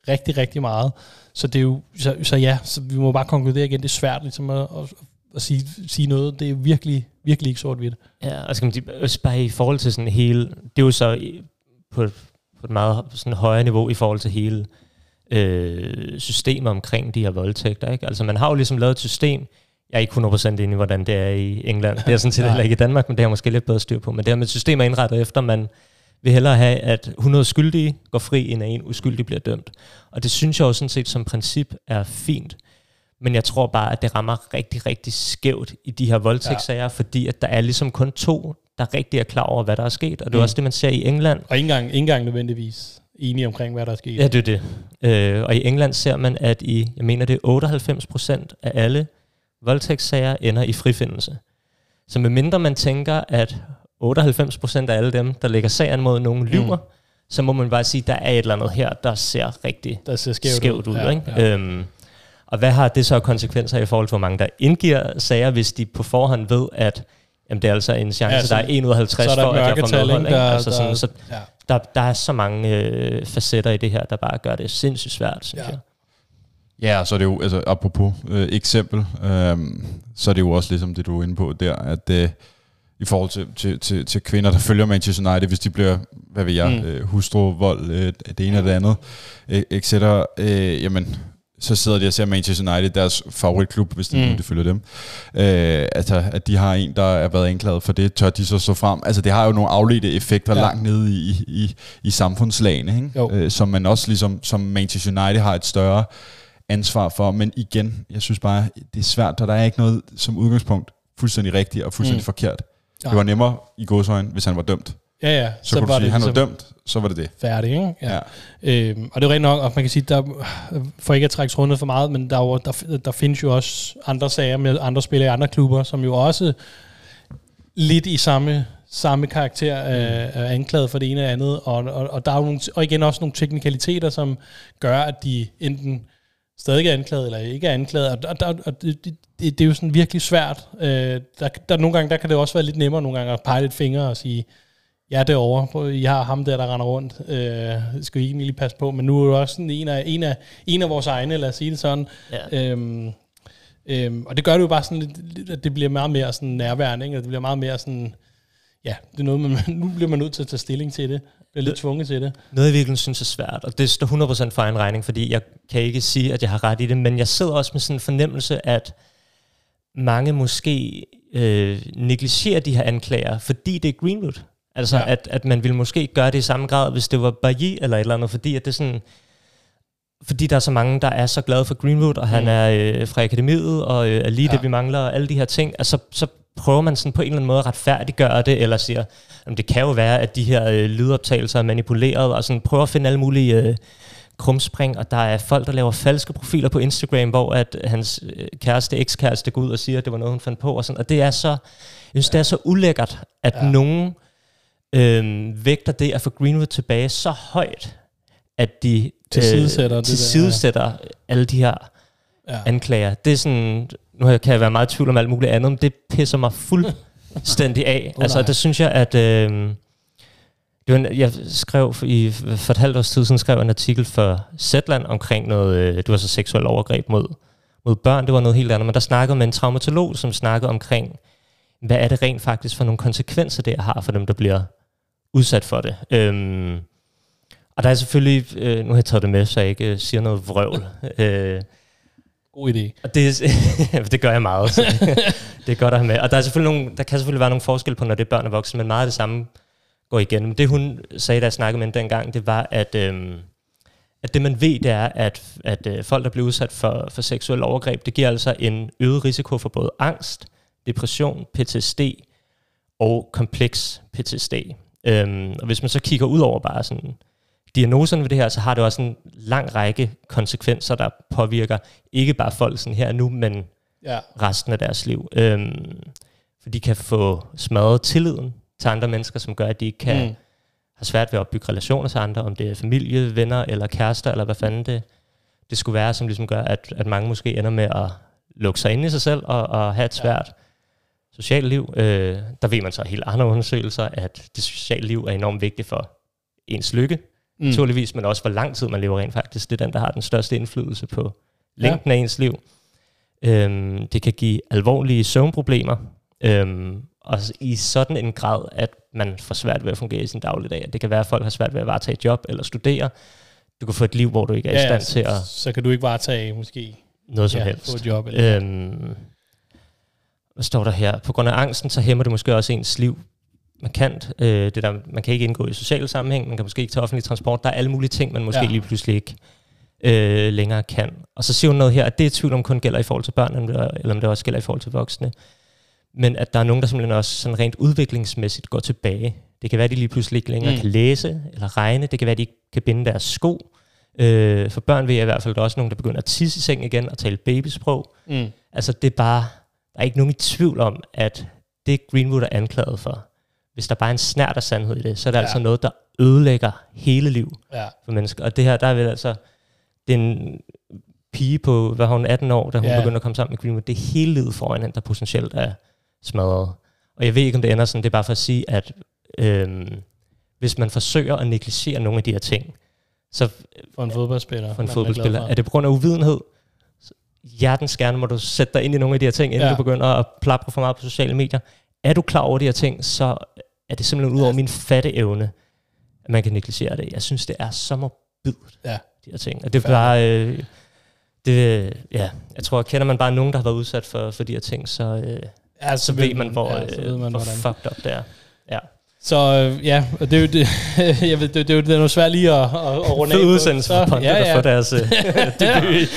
rigtig, rigtig meget. Så det er jo, så, så ja, så vi må bare konkludere igen, det er svært ligesom at, at, at sige, sige noget. Det er virkelig, virkelig ikke sort-hvidt. Ja, og skal man sige, også bare i forhold til sådan hele, det er jo så på, på et meget sådan højere niveau i forhold til hele øh, systemet omkring de her voldtægter. Ikke? Altså man har jo ligesom lavet et system, jeg er ikke 100% inde i, hvordan det er i England. Det er sådan set (laughs) heller ikke i Danmark, men det har måske lidt bedre styr på. Men det her med et system er indrettet efter, man vil hellere have, at 100 skyldige går fri, end at en uskyldig bliver dømt. Og det synes jeg jo sådan set som princip er fint. Men jeg tror bare, at det rammer rigtig, rigtig skævt i de her voldtægtssager, ja. fordi at der er ligesom kun to, der rigtig er klar over, hvad der er sket. Og det er mm. også det, man ser i England. Og ikke engang, ikke engang nødvendigvis enige omkring, hvad der er sket. Ja, det er det. Øh, og i England ser man, at i, jeg mener det er 98 procent af alle voldtægtssager ender i frifindelse. Så medmindre man tænker, at 98 procent af alle dem, der lægger sagen mod nogen, lyver, mm. så må man bare sige, at der er et eller andet her, der ser rigtig der ser skævt, skævt ud. ud ja, ikke? Ja. Øhm, og hvad har det så konsekvenser i forhold til, hvor mange der indgiver sager, hvis de på forhånd ved, at jamen, det er altså en chance, ja, så, der er 1 ud af 50 for, at jeg får medhold. Ikke? Altså, sådan, så ja. Der, der er så mange øh, facetter i det her, der bare gør det sindssygt svært, synes ja. jeg. Ja, så er det jo, altså apropos øh, eksempel, øh, så er det jo også ligesom det, du er inde på der, at øh, i forhold til, til, til, til kvinder, der følger Manchester United, hvis de bliver, hvad ved jeg, mm. øh, hustru, vold, øh, det ene eller det andet, øh, etc., øh, jamen, så sidder de og ser Manchester United, deres favoritklub, hvis det, mm. det følger dem. Øh, altså, at de har en, der er været anklaget for det, tør de så så frem. Altså, det har jo nogle afledte effekter ja. langt nede i, i, i samfundslagene, ikke? Øh, som man også ligesom, som Manchester United har et større ansvar for. Men igen, jeg synes bare, det er svært, og der er ikke noget som udgangspunkt fuldstændig rigtigt og fuldstændig mm. forkert. Ja. Det var nemmere i godsøjen, hvis han var dømt. Ja, ja. Så, så kunne du sige, det han var ligesom dømt, så var det det. Færdig, ikke? Ja. ja. Øhm, og det er rent nok, at man kan sige, der, for ikke at trække rundt for meget, men der, er jo, der, der findes jo også andre sager med andre spillere i andre klubber, som jo også lidt i samme samme karakter er, er anklaget for det ene eller andet, og, og, og der er jo nogle, og igen også nogle teknikaliteter, som gør, at de enten stadig er anklaget eller ikke er anklaget, og, og, og, og det, det, det er jo sådan virkelig svært. Øh, der, der, nogle gange der kan det også være lidt nemmere nogle gange at pege lidt fingre og sige, Ja, derovre. I har ham der, der render rundt. Øh, skal I ikke lige passe på. Men nu er du også sådan en af, en, af, en af vores egne, lad os sige det sådan. Ja. Øhm, øhm, og det gør det jo bare sådan lidt, at det bliver meget mere sådan nærværende. Ikke? det bliver meget mere sådan, ja, det er noget, man, (laughs) nu bliver man nødt til at tage stilling til det. Bliver lidt tvunget til det. Noget, jeg virkelig synes er svært, og det står 100% for en regning, fordi jeg kan ikke sige, at jeg har ret i det, men jeg sidder også med sådan en fornemmelse, at mange måske øh, negligerer de her anklager, fordi det er Greenwood. Altså, ja. at, at man ville måske gøre det i samme grad, hvis det var Bailly eller et eller andet, fordi at det sådan, fordi der er så mange, der er så glade for Greenwood, og han mm. er øh, fra akademiet, og øh, er lige ja. det, vi mangler, og alle de her ting, altså, så prøver man sådan på en eller anden måde at retfærdiggøre det, eller siger, jamen, det kan jo være, at de her øh, lydoptagelser er manipuleret, og sådan prøver at finde alle mulige øh, krumspring, og der er folk, der laver falske profiler på Instagram, hvor at hans øh, kæreste, ekskæreste går ud og siger, at det var noget, hun fandt på, og sådan, og det er så, jeg synes, ja. det er så ulækkert, at ja. nogen øh, vægter det at få Greenwood tilbage så højt, at de tilsidesætter, øh, tilsidesætter ja. alle de her ja. anklager. Det er sådan, nu kan jeg være meget i tvivl om alt muligt andet, men det pisser mig fuldstændig af. oh, (laughs) altså, det synes jeg, at... Øh, det var, jeg skrev i, for et halvt års tid siden skrev en artikel for Zetland omkring noget, øh, det var så seksuel overgreb mod, mod børn, det var noget helt andet, men der snakkede med en traumatolog, som snakkede omkring, hvad er det rent faktisk for nogle konsekvenser, det har for dem, der bliver udsat for det. Øhm, og der er selvfølgelig, øh, nu har jeg taget det med, så jeg ikke øh, siger noget vrøvl. (laughs) øh, God idé. Og det, (laughs) det gør jeg meget, så (laughs) det er godt at have med. Og der, er selvfølgelig nogle, der kan selvfølgelig være nogle forskel på, når det er børn og voksne, men meget af det samme går igennem. Det hun sagde, da jeg snakkede med hende dengang, det var, at, øhm, at det man ved, det er, at, at øh, folk, der bliver udsat for, for seksuel overgreb, det giver altså en øget risiko for både angst, depression, PTSD og kompleks PTSD. Øhm, og hvis man så kigger ud over bare sådan diagnoserne ved det her, så har det også en lang række konsekvenser, der påvirker ikke bare folk sådan her nu, men ja. resten af deres liv. Øhm, for de kan få smadret tilliden til andre mennesker, som gør, at de ikke kan mm. have svært ved at opbygge relationer til andre, om det er familie, venner eller kærester, eller hvad fanden det, det skulle være, som ligesom gør, at, at mange måske ender med at lukke sig ind i sig selv og, og have et svært ja sociale liv. Øh, der ved man så helt andre undersøgelser, at det sociale liv er enormt vigtigt for ens lykke, mm. naturligvis, men også hvor lang tid man lever rent faktisk. Det er den, der har den største indflydelse på længden ja. af ens liv. Øhm, det kan give alvorlige søvnproblemer, øhm, og i sådan en grad, at man får svært ved at fungere i sin dagligdag. Det kan være, at folk har svært ved at varetage et job eller studere. Du kan få et liv, hvor du ikke er ja, i stand ja, til at... Så kan du ikke varetage måske noget som ja, helst. Få et job. Eller øhm, hvad står der her? På grund af angsten, så hæmmer det måske også ens liv markant. Øh, det der, man kan ikke indgå i sociale sammenhæng, man kan måske ikke tage offentlig transport. Der er alle mulige ting, man måske ja. lige pludselig ikke øh, længere kan. Og så siger hun noget her, at det er tvivl om kun gælder i forhold til børn, eller om det også gælder i forhold til voksne. Men at der er nogen, der simpelthen også sådan rent udviklingsmæssigt går tilbage. Det kan være, at de lige pludselig ikke længere mm. kan læse eller regne. Det kan være, at de ikke kan binde deres sko. Øh, for børn ved jeg i hvert fald, der er også nogen, der begynder at tisse i seng igen og tale babysprog. Mm. Altså det er bare der er ikke nogen i tvivl om, at det Greenwood er anklaget for, hvis der bare er en snært af sandhed i det, så er det ja. altså noget, der ødelægger hele liv ja. for mennesker. Og det her, der er vel altså, den pige på, hvad hun 18 år, da hun ja. begynder at komme sammen med Greenwood, det er hele livet foran hende, der potentielt er smadret. Og jeg ved ikke, om det ender sådan, det er bare for at sige, at øhm, hvis man forsøger at negligere nogle af de her ting, så for en fodboldspiller, for en fodboldspiller er, er det på grund af uvidenhed, hjertens gerne må du sætte dig ind i nogle af de her ting, inden ja. du begynder at plapre for meget på sociale medier. Er du klar over de her ting, så er det simpelthen ud over min fatteevne, at man kan negligere det. Jeg synes, det er så morbidt, ja. de her ting. Og det er bare... Øh, Det, ja, jeg tror, kender man bare nogen, der har været udsat for, for de her ting, så, øh, ja, så, så ved man, hvor, ja, så ved man, hvor fucked up det er. Ja. Så øh, ja, det er jo det, (laughs) jeg ved, det, det, er jo, det er svært lige at, at, at runde af udsendelse for Ponte, ja, ja. får deres (laughs) (laughs) debut.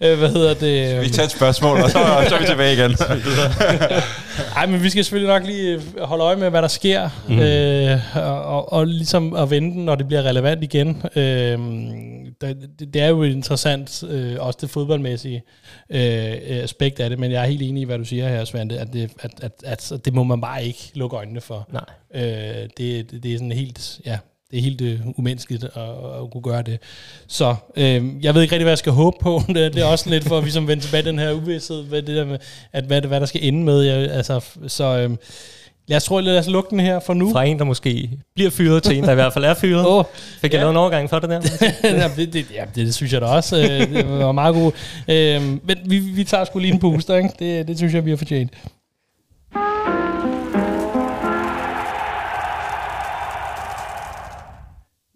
øh, Hvad hedder det? Vi tager et spørgsmål, og så, så er vi tilbage igen. Nej, men vi skal selvfølgelig nok lige holde øje med, hvad der sker, mm. øh, og, og, og ligesom at vente, når det bliver relevant igen. Øh, det, det er jo interessant, øh, også det fodboldmæssige øh, aspekt af det, men jeg er helt enig i, hvad du siger her, Svante, at det, at, at, at, at det må man bare ikke lukke øjnene for. Nej. Øh, det, det, det er sådan helt, ja, det er helt uh, umenneskeligt at, at kunne gøre det. Så øh, jeg ved ikke rigtig, hvad jeg skal håbe på. (laughs) det, det er også lidt for, at vi som vender tilbage den her uvidshed, hvad, det der med, at, hvad, hvad der skal ende med. Jeg, altså, så øh, lad os, tro, lad os lukke den her for nu. Fra en, der måske bliver fyret, til en, der i hvert fald er fyret. Oh, Fik jeg ja. lavet en overgang for det der? (laughs) det, det, ja, det, det synes jeg da også. Øh, det var meget godt. Øh, men vi, vi tager sgu lige en booster, ikke? Det, det synes jeg, vi har fortjent.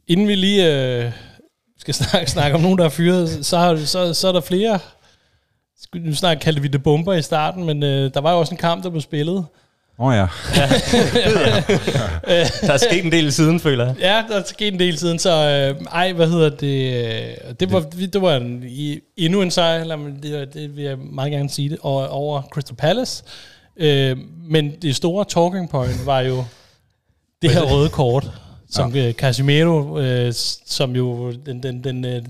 Inden vi lige øh, skal snakke, snakke om nogen, der er fyret, så, så, så er der flere. Nu snakker kaldte vi det bomber i starten, men øh, der var jo også en kamp, der blev spillet. Åh oh, ja. (laughs) ja. der er sket en del siden, føler jeg. Ja, der er sket en del siden, så øh, ej, hvad hedder det? Det var, det var en, endnu en sejr, lad mig, det, det vil jeg meget gerne sige det, over, over Crystal Palace. Øh, men det store talking point var jo det her røde kort som ja. Casimiro, øh, som jo den, den, den,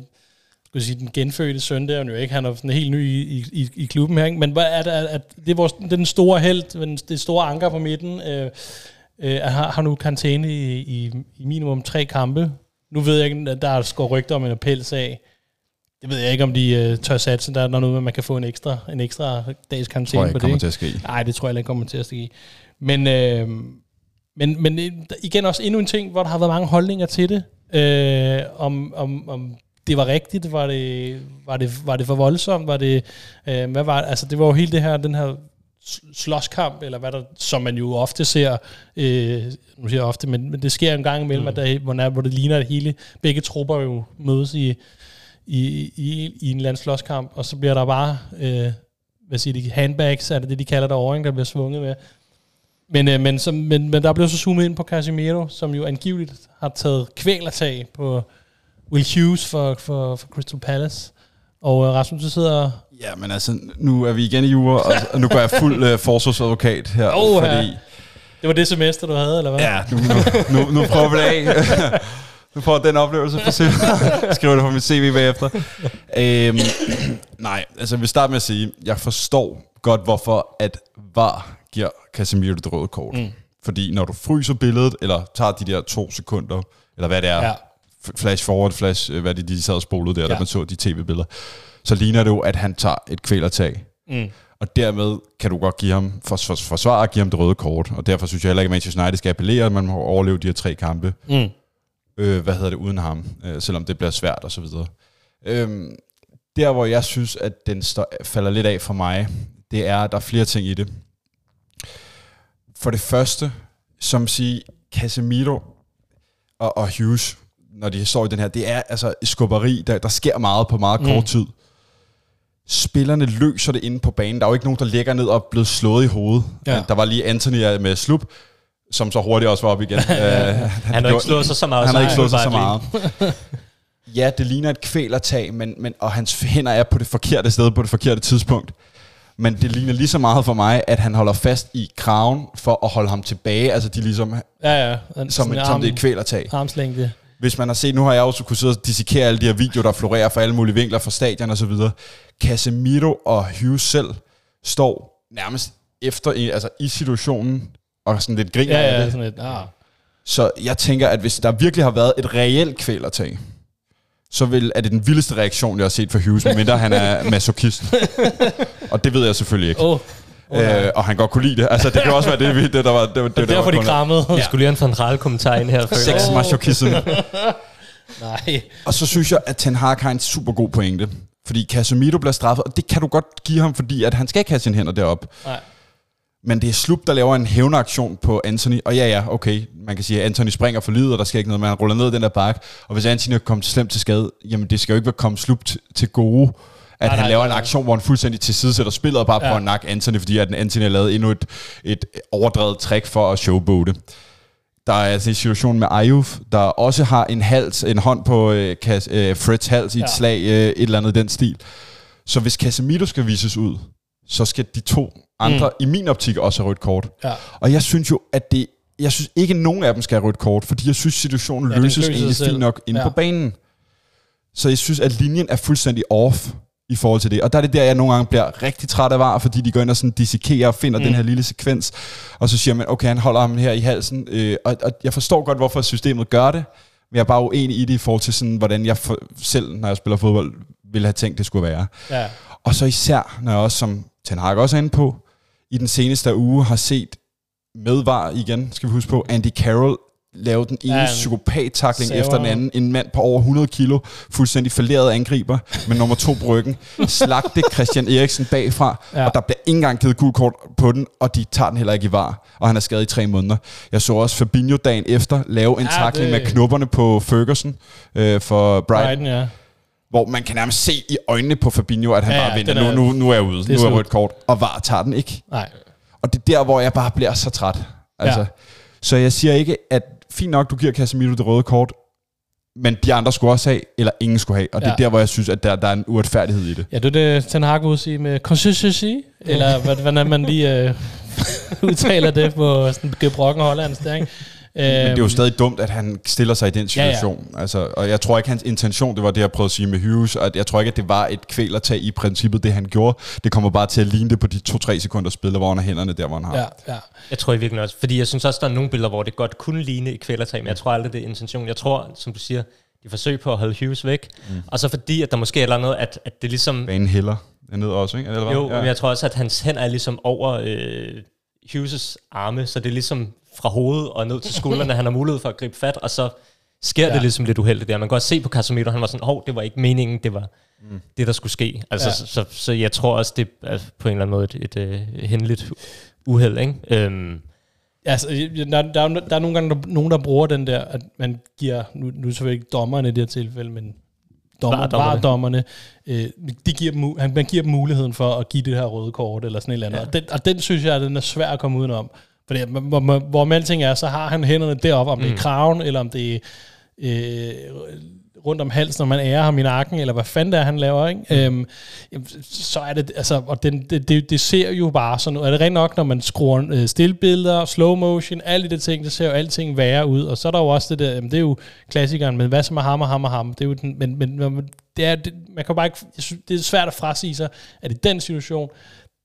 skal sige, den genfødte søn, der er jo ikke, han er sådan helt ny i, i, i klubben her, men hvad er det, at det er vores, den store held, det store anker på midten, øh, øh, har, har nu karantæne i, i, i minimum tre kampe. Nu ved jeg ikke, at der er skår rygter om en appelsag. Det ved jeg ikke, om de øh, tør satse. Der er noget med, at man kan få en ekstra, en ekstra dags karantæne på det. kommer til at ske. Nej, det tror jeg ikke kommer til at ske. Men, øh, men, men øh, igen også endnu en ting, hvor der har været mange holdninger til det. Øh, om, om, om det var rigtigt, var det, var det, var det for voldsomt, var det, øh, hvad var altså det var jo hele det her, den her slåskamp, eller hvad der, som man jo ofte ser, øh, nu siger jeg ofte, men, men det sker en gang imellem, mm. at der, hvor, der, hvor det ligner, at hele, begge trupper jo mødes i, i, i, i en eller anden slåskamp, og så bliver der bare, øh, hvad siger de, handbags, er det det, de kalder der over, der bliver svunget med. Men, øh, men, som, men, men der blev så zoomet ind på Casemiro, som jo angiveligt har taget kvælertag på Will Hughes for, for, for Crystal Palace. Og øh, Rasmus, du sidder... Ja, men altså, nu er vi igen i jura, og, og nu går jeg fuld øh, forsvarsadvokat her, oh, fordi... Ja. Det var det semester, du havde, eller hvad? Ja, nu, nu, nu, nu prøver vi det af. (laughs) nu får den oplevelse for sig. (laughs) Skriver det på mit CV bagefter. Øhm, nej, altså jeg vil starte med at sige, jeg forstår godt, hvorfor at VAR giver Casemiro det røde kort. Mm. Fordi når du fryser billedet, eller tager de der to sekunder, eller hvad det er, ja. Flash forward, flash, øh, hvad det de sad og spolede der, ja. da man så de tv-billeder, så ligner det jo, at han tager et kvælertag. Mm. Og dermed kan du godt give ham, for, for, forsvare at give ham det røde kort. Og derfor synes jeg heller ikke, at Manchester United skal appellere, at man må overleve de her tre kampe. Mm. Øh, hvad hedder det, uden ham. Øh, selvom det bliver svært og så videre. Øh, der, hvor jeg synes, at den står, falder lidt af for mig, det er, at der er flere ting i det. For det første, som sige, Casemiro og, og Hughes, når de står i den her, det er altså skubberi, der, der sker meget på meget kort mm. tid. Spillerne løser det inde på banen. Der er jo ikke nogen, der ligger ned og blevet slået i hovedet. Ja. Der var lige Anthony med slup, som så hurtigt også var op igen. uh, (laughs) han, han har ikke slået sig så meget. Han har ikke slået sig så meget. (laughs) ja, det ligner et kvælertag, men, men, og hans hænder er på det forkerte sted på det forkerte tidspunkt men det ligner lige så meget for mig, at han holder fast i kraven for at holde ham tilbage. Altså de ligesom, ja, ja. som, et, som det er et kvælertag. Armslængde. Hvis man har set, nu har jeg også kunnet sidde og dissekere alle de her videoer, der florerer fra alle mulige vinkler fra stadion og så videre. Casemiro og Hughes selv står nærmest efter, altså i situationen, og sådan lidt griner ja, ja, af det. Sådan et, ah. Så jeg tænker, at hvis der virkelig har været et reelt kvælertag, så vil, er det den vildeste reaktion, jeg har set for Hughes, medmindre han er (laughs) masochist. og det ved jeg selvfølgelig ikke. Oh. Oh, øh, og han godt kunne lide det. Altså, det kan også være det, det der var... Det, det, det derfor, de krammede. Ja. Jeg skulle lige have en central kommentar ind her. Sex oh. masochism. (laughs) Nej. Og så synes jeg, at Ten Hag har en super god pointe. Fordi Casemiro bliver straffet, og det kan du godt give ham, fordi at han skal ikke have sine hænder derop. Nej. Men det er Slup, der laver en hævneaktion på Anthony. Og ja, ja, okay, man kan sige, at Anthony springer for livet, og der skal ikke noget, men han ruller ned i den der bakke. Og hvis Anthony er kommet slemt til skade, jamen det skal jo ikke være kommet Slup til gode, at Nej, han nej, laver nej. en aktion, hvor han fuldstændig tilsidesætter spillet og bare Ja. prøver at nakke Anthony, fordi at Anthony har lavet endnu et, et overdrevet trick for at showboate. Der er altså en situation med Ayuf, der også har en hals, en hånd på øh, Kas, øh, Freds hals i et Ja. slag, øh, et eller andet den stil. Så hvis Casemiro skal vises ud, så skal de to andre, mm. i min optik, også have rødt kort. Ja. Og jeg synes jo, at det... Jeg synes ikke, nogen af dem skal have rødt kort, fordi jeg synes, situationen Ja, løses løser egentlig fint nok inde ja. på banen. Så jeg synes, at linjen er fuldstændig off i forhold til det. Og der er det der, jeg nogle gange bliver rigtig træt af var, fordi de går ind og sådan dissekerer og finder mm. den her lille sekvens, og så siger man, okay, han holder ham her i halsen. Øh, og, og jeg forstår godt, hvorfor systemet gør det, men jeg er bare uenig i det i forhold til, sådan, hvordan jeg for, selv, når jeg spiller fodbold, ville have tænkt, det skulle være. Ja. Og så især, når jeg også, som Ten Hag også er inde på, i den seneste uge har set medvar igen, skal vi huske på, Andy Carroll lave den ene Ja, psykopat-takling efter den anden. En mand på over 100 kilo, fuldstændig falderet angriber, med nummer to på ryggen. Slagte Christian Eriksen bagfra, Ja. og der bliver ikke engang givet gul kort på den, og de tager den heller ikke i var, og han er skadet i tre måneder. Jeg så også Fabinho dagen efter lave en Ja, takling det- med knopperne på Ferguson øh, for Brighton, Brighton, ja. hvor man kan nærmest se i øjnene på Fabinho, at han Ja, bare venter, er- nu, nu, nu er jeg ude, er nu er rødt kort, og VAR tager den ikke. Nej. Og det er der, hvor jeg bare bliver så træt. Altså, ja. Så jeg siger ikke, at fint nok, du giver Casemiro det røde kort, men de andre skulle også have, eller ingen skulle have. Og det Ja. er der, hvor jeg synes, at der, der er en uretfærdighed i det. Ja, det er det, Ten Hag vil sige med consistency, eller hvad- hvordan man lige øh, (laughs) udtaler det på sådan gebrokken hollandsk der, ikke? Men det er jo Øhm, stadig dumt, at han stiller sig i den situation. Ja, ja. Altså, og jeg tror ikke, hans intention, det var det, jeg prøvede at sige med Hughes, at jeg tror ikke, at det var et kvælertag i princippet, det han gjorde. Det kommer bare til at ligne det på de to-tre sekunder spil, hvor han har hænderne der, hvor han har. Ja, ja. Jeg tror i virkeligheden også, fordi jeg synes også, der er nogle billeder, hvor det godt kunne ligne et kvælertag, men jeg tror aldrig, det er intention. Jeg tror, som du siger, de forsøger på at holde Hughes væk, mm. og så fordi, at der måske er et eller andet, at, at det ligesom... Banen hælder ned også, ikke? Eller hvad? Jo, ja. men jeg tror også, at hans hænder er ligesom over øh, Hughes' arme, så det er ligesom fra hovedet og ned til skuldrene, han har mulighed for at gribe fat, og så sker ja. Det ligesom lidt uheldigt der. Man kan godt se på Casemiro, han var sådan, hov, det var ikke meningen, det var mm. det, der skulle ske. Altså, Ja. så, så, så jeg tror også, det er på en eller anden måde et, et, et hændeligt uheld, ikke? Øhm, Altså, der, der, er, der er nogle gange der, nogen, der bruger den der, at man giver, nu, nu er selvfølgelig ikke dommerne i det her tilfælde, men dommer, VAR-dommerne. Øh, de giver dem, han, man giver dem muligheden for at give det her røde kort, eller sådan et eller andet. Ja. Og, den, og den synes jeg, at den er svær at komme udenom. Fordi hvor, hvor, hvor med alting er, så har han hænderne deroppe, om mm. det er kraven, eller om det er øh, rundt om halsen, når man ærer ham i nakken, eller hvad fanden det er, han laver, ikke? Mm. Øhm, jamen, så er det, altså, og den, det, det, det ser jo bare sådan ud. Er det rent nok, når man skruer øh, stillbilleder, slow motion, alle de ting, det ser jo alting værre ud. Og så er der jo også det der, jamen, det er jo klassikeren, men hvad så med ham og ham og ham? Det er jo den, men, men, men det er, det, man kan bare ikke, synes, det er svært at frasige sig, at i den situation,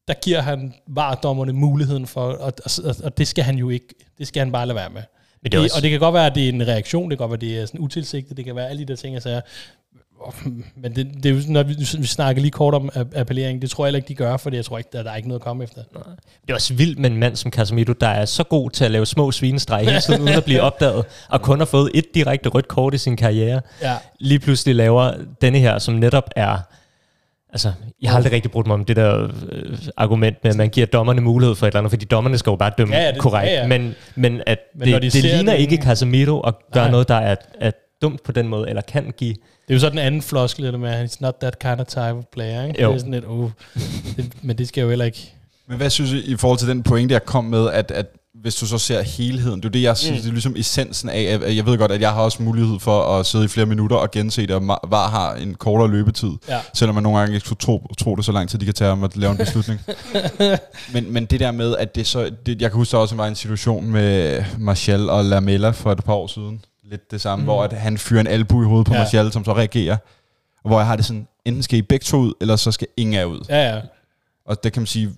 der giver han varedommerne muligheden for, og, og, og det skal han jo ikke, det skal han bare lade være med. Men det også- og det kan godt være, at det er en reaktion, det kan godt være, at det er sådan utilsigtet, det kan være alle de der ting, jeg siger. Men det, det er jo sådan, når vi, vi snakker lige kort om app- appellering, det tror jeg heller ikke, de gør, fordi jeg tror ikke, der, der er ikke noget at komme efter. Det er også vildt med en mand som Casemiro, der er så god til at lave små svinestreg hele tiden, uden at blive (laughs) opdaget, og kun har fået et direkte rødt kort i sin karriere. Ja. Lige pludselig laver denne her, som netop er... Altså, jeg har aldrig rigtig brugt mig om det der øh, argument med, at man giver dommerne mulighed for et eller andet, fordi dommerne skal jo bare dømme Ja, ja, det- korrekt. ja, ja. Men, men at Men det, de det ligner det- ikke Casemiro at gøre Nej. noget, der er, er dumt på den måde, eller kan give... Det er jo så den anden floskel, det med, at he's not that kind of type of player. Ikke? Jo. Det er sådan lidt, uh, det, men det skal jo heller ikke... Men hvad synes I i forhold til den pointe, jeg kom med, at, at hvis du så ser helheden, det er det, jeg synes, mm. det er ligesom essensen af, at- jeg ved godt, at jeg har også mulighed for at sidde i flere minutter og gense det, og VAR har en kortere løbetid, Ja. selvom man nogle gange ikke skulle tro, tro det så lang tid, de kan tage om at lave en beslutning. (laughs) men, men det der med, at det så, det, jeg kan huske, der også var en situation med Martial og Lamella for et par år siden, lidt det samme, mm. hvor at han fyrer en albu i hovedet på Ja. Martial, som så reagerer, og hvor jeg har det sådan, enten skal I begge to ud, eller så skal ingen af ud. Ja, ja. Og det kan man sige,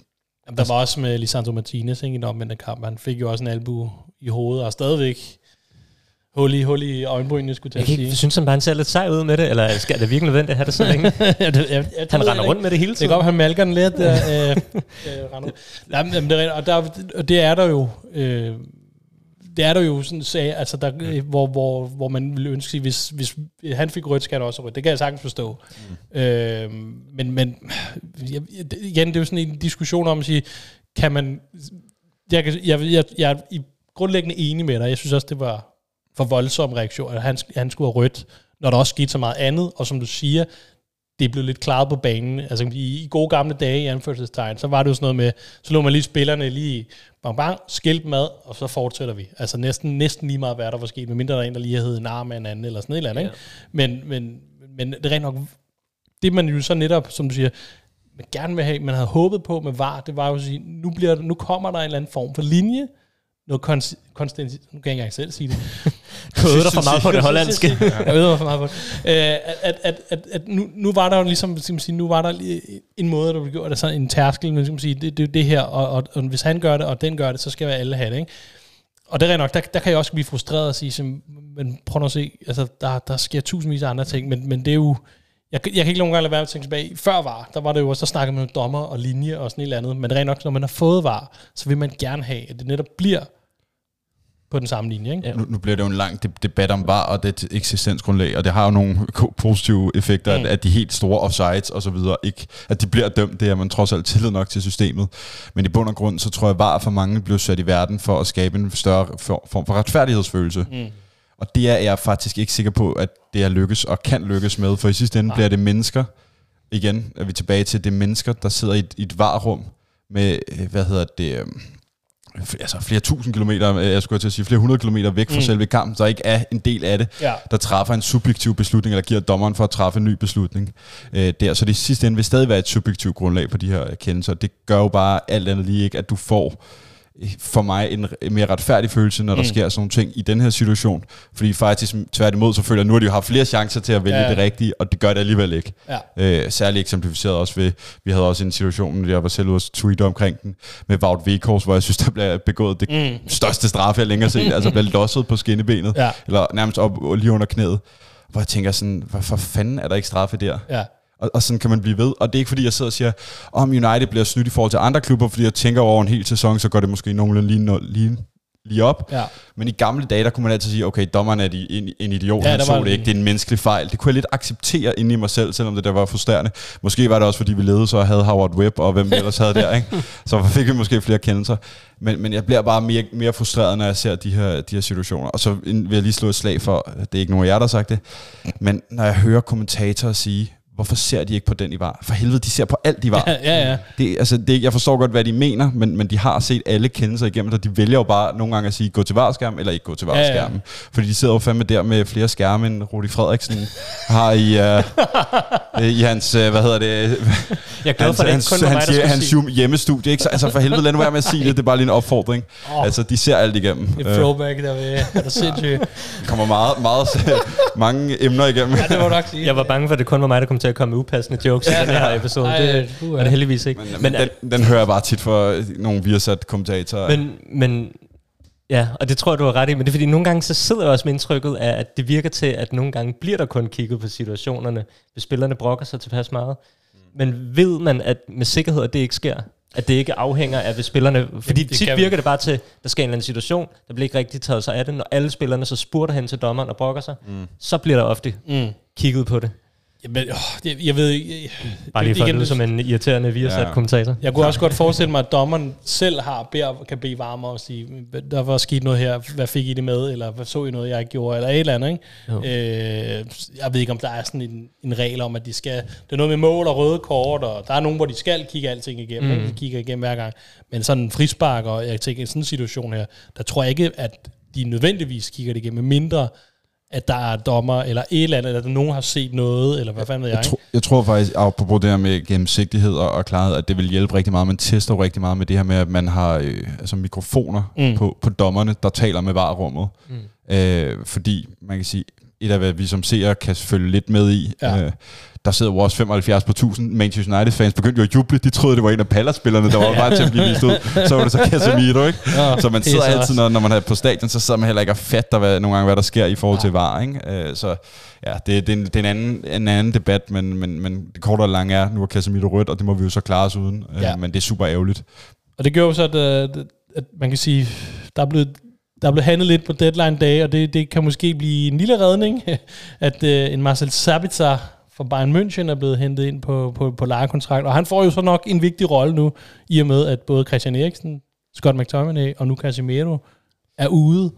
Jamen, der var også med Lisandro Martinez ikke, i den omvendte kamp. Han fik jo også en albu i hovedet, og stadigvæk hul i, hul i øjenbrynene, skulle jeg Jeg kan at sige. synes, han bare ser lidt sej ud med det, eller skal det virkelig nødvendigt at have det så længe? (laughs) ja, det, jeg, jeg, jeg, Han render rundt med det hele Det tiden. kan godt, han malker den lidt. (laughs) øh, øh, øh. Jamen, det og, der, og det er der jo... Øh, det er der jo sådan sag, altså der, øh, hvor, hvor, hvor man ville ønske sig, hvis, hvis han fik rødt, skal han også rødt. Det kan jeg sagtens forstå. Mm. Øh, men, men jeg- igen, det er jo sådan en diskussion om at sige, kan man, jeg, jeg, jeg, jeg er i grundlæggende enig med dig. Jeg synes også, det var for voldsom reaktion, at han, han skulle have rødt, når der også skete så meget andet. Og som du siger, det blev lidt klaret på banen. Altså i, i gode gamle dage i anførselstegn, så var det jo sådan noget med, så lå man lige spillerne lige bang bang, skilt mad, og så fortsætter vi. Altså næsten, næsten lige meget, hvad der var sket, medmindre der er en, der lige havde en arm af en anden, eller sådan et eller andet. Ikke? Men, men, men det er rent nok, det man jo så netop, som du siger, man gerne vil have, man havde håbet på med VAR, det var jo at sige, nu, bliver, nu kommer der en eller anden form for linje, noget kons, konstant, nu kan jeg ikke engang selv sige det. Du øvede dig for meget på det hollandske. Jeg ved mig for meget på det. Øh, at, at, at, at, nu, nu var der jo ligesom, skal man sige, nu var der lige en måde, der blev gjort, altså en tærskel, men skal man sige, det, det er jo det her, og, og, og, hvis han gør det, og den gør det, så skal alle have det, ikke? Og det er rent nok, der, der kan jeg også blive frustreret og sige, som, men prøv at se, altså, der, der sker tusindvis af andre ting, men, men det er jo, jeg, jeg kan ikke nogen gange lade være med at tænke tilbage, før var, der var det jo også, der snakkede man om dommer og linje og sådan et eller andet, men det rent nok, når man har fået var, så vil man gerne have, at det netop bliver på den samme linje, ikke? Ja. Nu, nu bliver det jo en lang de- debat om VAR og det eksistensgrundlag, og det har jo nogle positive effekter, mm. At, at de helt store offsides og så videre, ikke, at de bliver dømt, det er man trods alt tillid nok til systemet. Men i bund og grund, så tror jeg, VAR for mange blev sat i verden for at skabe en større for- form for retfærdighedsfølelse. Mm. Og det er jeg faktisk ikke sikker på, at det er lykkes og kan lykkes med, for i sidste ende Nej. bliver det mennesker, igen er vi tilbage til, det er mennesker, der sidder i et, i et varrum med, hvad hedder det, øh, f- altså flere tusind kilometer, øh, jeg skulle til at sige flere hundrede kilometer væk fra Mm. selve kampen, der ikke er en del af det, Ja. der træffer en subjektiv beslutning, eller giver dommeren for at træffe en ny beslutning. Øh, der. Så det sidste ende vil stadig være et subjektivt grundlag på de her kendelser. Det gør jo bare alt andet lige ikke, at du får for mig en en mere retfærdig følelse, når der Mm. sker sådan nogle ting i den her situation. Fordi faktisk tværtimod, så føler jeg, at nu har de jo haft flere chancer til at vælge Ja. det rigtige, og det gør det alligevel ikke. Ja. Øh, særligt eksemplificeret også ved, vi havde også en situation, jeg var selv ude at tweete omkring den, med Wout Weghorst, hvor jeg synes, der blev begået det Mm. største straf, jeg længere set, altså blev losset på skinnebenet, Ja. eller nærmest op lige under knæet. Hvor jeg tænker sådan, hvor for fanden er der ikke straffe der? Ja. Og, og sådan kan man blive ved. Og det er ikke fordi, jeg sidder og siger, om United bliver snydt i forhold til andre klubber, fordi jeg tænker over en hel sæson, så går det måske nogenlunde lige, lige, lige op. Ja. Men i gamle dage, der kunne man altid sige, okay, dommeren er de, en, en idiot, Ja, han så det ikke, det er en menneskelig fejl. Det kunne jeg lidt acceptere inde i mig selv, selvom det der var frustrerende. Måske var det også, fordi vi levede så havde Howard Webb, og hvem vi (laughs) ellers havde der, ikke? Så (laughs) fik vi måske flere kendelser. Men, men jeg bliver bare mere, mere frustreret, når jeg ser de her, de her situationer. Og så vil jeg lige slå et slag for, det er ikke nogen af jer, der har sagt det, men når jeg hører kommentatorer sige, hvorfor ser de ikke på den i var? For helvede, de ser på alt i var. (laughs) Ja, ja, ja. Det, altså, det, jeg forstår godt, hvad de mener, men, men de har set alle kendelser igennem, og de vælger jo bare nogle gange at sige, gå til varskærm, eller ikke gå til Ja, ja. varskærmen. Fordi de sidder jo fandme der med flere skærme, end Rudi Frederiksen har i, uh, (laughs) i hans, uh, hvad hedder det, Jeg er glad hans, for, det hans, ikke kun var mig, hans, der skulle hans, hans hjemmestudie. Ikke? Så, altså for helvede, lad nu være med at sige det, det er bare lige en opfordring. Åh. Altså, de ser alt igennem. Et Øh, throwback der ved, er der sindssygt. Der kommer meget, meget, (laughs) mange emner igennem. Ja, det må du nok sige. Jeg var bange for, at det kun var mig, der kom til at komme med upassende jokes ja, i den her episode. Ej, det puha. er det heldigvis ikke. Men, Men, men den, den hører jeg bare tit for nogle virsat kommentatorer. men, men ja, og det tror jeg, du har ret i. Men det er fordi, nogle gange så sidder jeg også med indtrykket af, at det virker til, at nogle gange bliver der kun kigget på situationerne, hvis spillerne brokker sig tilpas meget. Men ved man at med sikkerhed, at det ikke sker? At det ikke afhænger af, hvis spillerne... Fordi det tit virker det bare til, der sker en eller anden situation, der bliver ikke rigtig taget sig af det. Når alle spillerne så spurter hen til dommeren og brokker sig, mm. så bliver der ofte Mm. kigget på det. Jamen, åh, det, jeg ved ikke... Bare lige for at igen, lyde som en irriterende virsat Ja. kommentator. Jeg kunne også godt forestille mig, at dommeren selv har, beder, kan bede varme og sige, der var sket noget her, hvad fik I det med, eller hvad så I noget, jeg ikke gjorde, eller et eller andet. Ikke? Jo. Øh, jeg ved ikke, om der er sådan en, en regel om, at de skal... Det er noget med mål og røde kort, og der er nogen, hvor de skal kigge alting igennem. Mm. Ikke? De kigger igennem hver gang. Men sådan en frispark, og jeg tænker, i sådan en situation her, der tror jeg ikke, at de nødvendigvis kigger det igennem, mindre at der er dommer, eller et eller andet, eller at nogen har set noget, eller hvad fanden ved jeg, Jeg, tro, jeg tror faktisk, apropos det her med gennemsigtighed og, og klarhed, at det vil hjælpe rigtig meget. Man tester jo rigtig meget med det her med, at man har øh, altså mikrofoner mm. på, på dommerne, der taler med varerummet. Mm. Øh, fordi man kan sige, et af hvad vi som seere kan følge lidt med i. Ja. Øh, der sidder jo også 75 på 1000 Manchester United fans, begyndte jo at juble. De troede, det var en af Palace-spillerne, der var (laughs) bare til at blive vist ud. Så var det så Casemiro, ikke? Nå, Så man er sidder altid, når, når man er på stadion, så sidder man heller ikke og fatter hvad, nogle gange, hvad der sker i forhold til VAR. Ikke? Øh, så ja, det, det, er en, det er en anden, en anden debat, men, men, men det korte og lange er, nu er Casemiro rødt, og det må vi jo så klare os uden. Ja. Ja. Øh, men det er super ærgerligt. Og det gjorde jo så, at, øh, at man kan sige, der er blevet, der er blevet handlet lidt på deadline dag, og det, det kan måske blive en lille redning, (laughs) at øh, en Marcel Sabitzer fra Bayern München er blevet hentet ind på, på, på lejekontrakt. Og han får jo så nok en vigtig rolle nu, i og med at både Christian Eriksen Scott McTominay og nu Casemiro er ude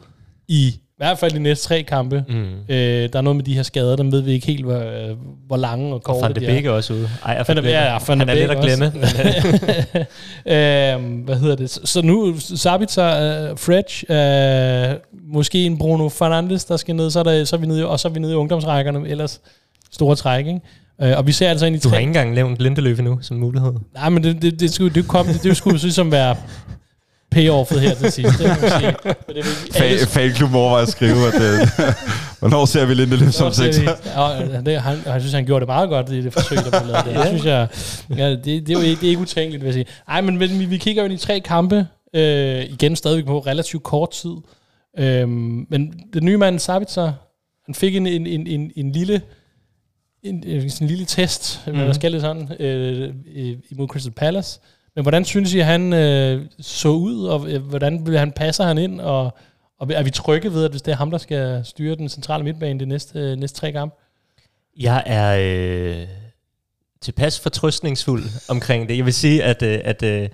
i i hvert fald de næste tre kampe. Mm. Øh, der er noget med de her skader, dem ved vi ikke helt, hvor, hvor lange og korte og de er. Er også ude. Ej, Van de ja, ja, Han er lidt at glemme. (laughs) øh, hvad hedder det? Så nu, Sabitzer, uh, Fredge, uh, måske en Bruno Fernandes, der skal ned, så er, der, så er vi nede, og så er vi nede i ungdomsrækkerne, ellers store træk, ikke? Uh, og vi ser altså ind i Du tre... har ikke engang nævnt Lindeløf nu som mulighed. Nej, men det, det, det, skulle, det, kom, det, det skulle ligesom være payoffet her til sidst. Det Fanklub overvejer at skrive, at det, øh, (laughs) hvornår ser vi Lindeløf som sekser? Ja, det, han, han synes, han gjorde det meget godt i det forsøg, der blev lavet. Det synes jeg, ja, det, det, er jo ikke, det er ikke utænkeligt, vil jeg sige. Ej, men vi, vi kigger jo ind i tre kampe, øh, igen stadigvæk på relativt kort tid. Øhm, men den nye mand, Sabitzer, han fik en, en, en, en, en lille en, en, en lille test, mm. hvad der mhm. skal det sådan, øh, imod Crystal Palace, men hvordan synes I, han øh, så ud, og øh, hvordan han passer han ind, og, og er vi trygge ved, at hvis det er ham, der skal styre den centrale midtbane de næste, øh, næste tre kampe? Jeg er øh, tilpas fortrøstningsfuld omkring det. Jeg vil sige, at, øh, at øh,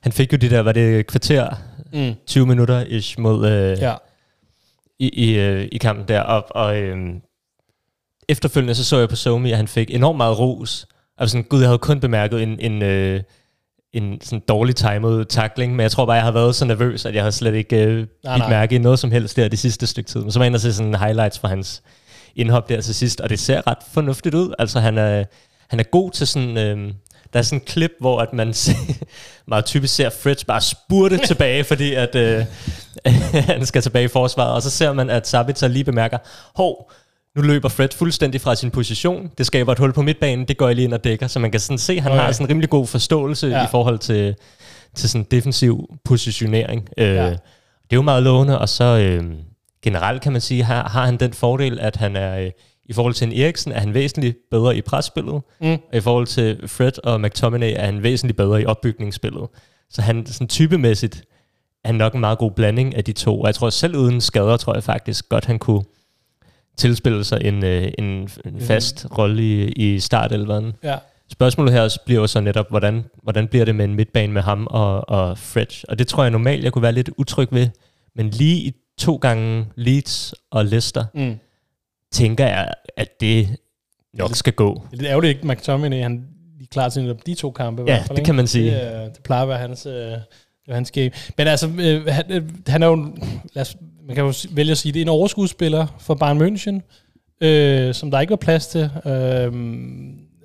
han fik jo det der, var det kvarter, mm. 20 minutter ish mod øh, ja. i, i, øh, i kampen der, og, og øh, efterfølgende så så jeg på Somi, at han fik enormt meget ros. Altså sådan, gud, jeg havde kun bemærket en, en øh, en sådan dårlig timet tackling, men jeg tror bare, jeg har været så nervøs, at jeg har slet ikke øh, nej, nej. mærke i noget som helst der de sidste stykke tid. Men så var jeg inde og se sådan highlights fra hans indhop der til sidst, og det ser ret fornuftigt ud. Altså han er, han er god til sådan... Øh, der er sådan en klip, hvor at man ser, (laughs) meget typisk ser Fritz bare spurte tilbage, fordi at øh, (laughs) han skal tilbage i forsvaret, og så ser man, at Sabitzer lige bemærker, hov, nu løber Fred fuldstændig fra sin position. Det skaber et hul på midtbanen. Det går lige ind og dækker. Så man kan sådan se, at han okay. har sådan en rimelig god forståelse ja. i forhold til, til sådan defensiv positionering. Øh, ja. det er jo meget lovende. Og så øh, generelt kan man sige, har, har han den fordel, at han er... Øh, i forhold til en Eriksen er han væsentligt bedre i presspillet, mm. og i forhold til Fred og McTominay er han væsentligt bedre i opbygningsspillet. Så han sådan typemæssigt er han nok en meget god blanding af de to. Og jeg tror selv uden skader, tror jeg faktisk godt, han kunne tilspille sig en, øh, en, en mhm. fast mm. rolle i, i startelveren. Ja. Spørgsmålet her bliver jo så netop, hvordan, hvordan bliver det med en midtbane med ham og, og Fred? Og det tror jeg normalt, jeg kunne være lidt utryg ved. Men lige i to gange Leeds og Leicester, mm. tænker jeg, at det nok skal gå. Det er ærgerligt ikke, McTominay, han er klar til de to kampe. Ja, fald, det kan man sige. Det, det plejer at være hans, øh, hans game. Men altså, øh, han, øh, han er jo, lad os man kan jo vælge at sige, det er en overskudsspiller for Bayern München, øh, som der ikke var plads til. Øh,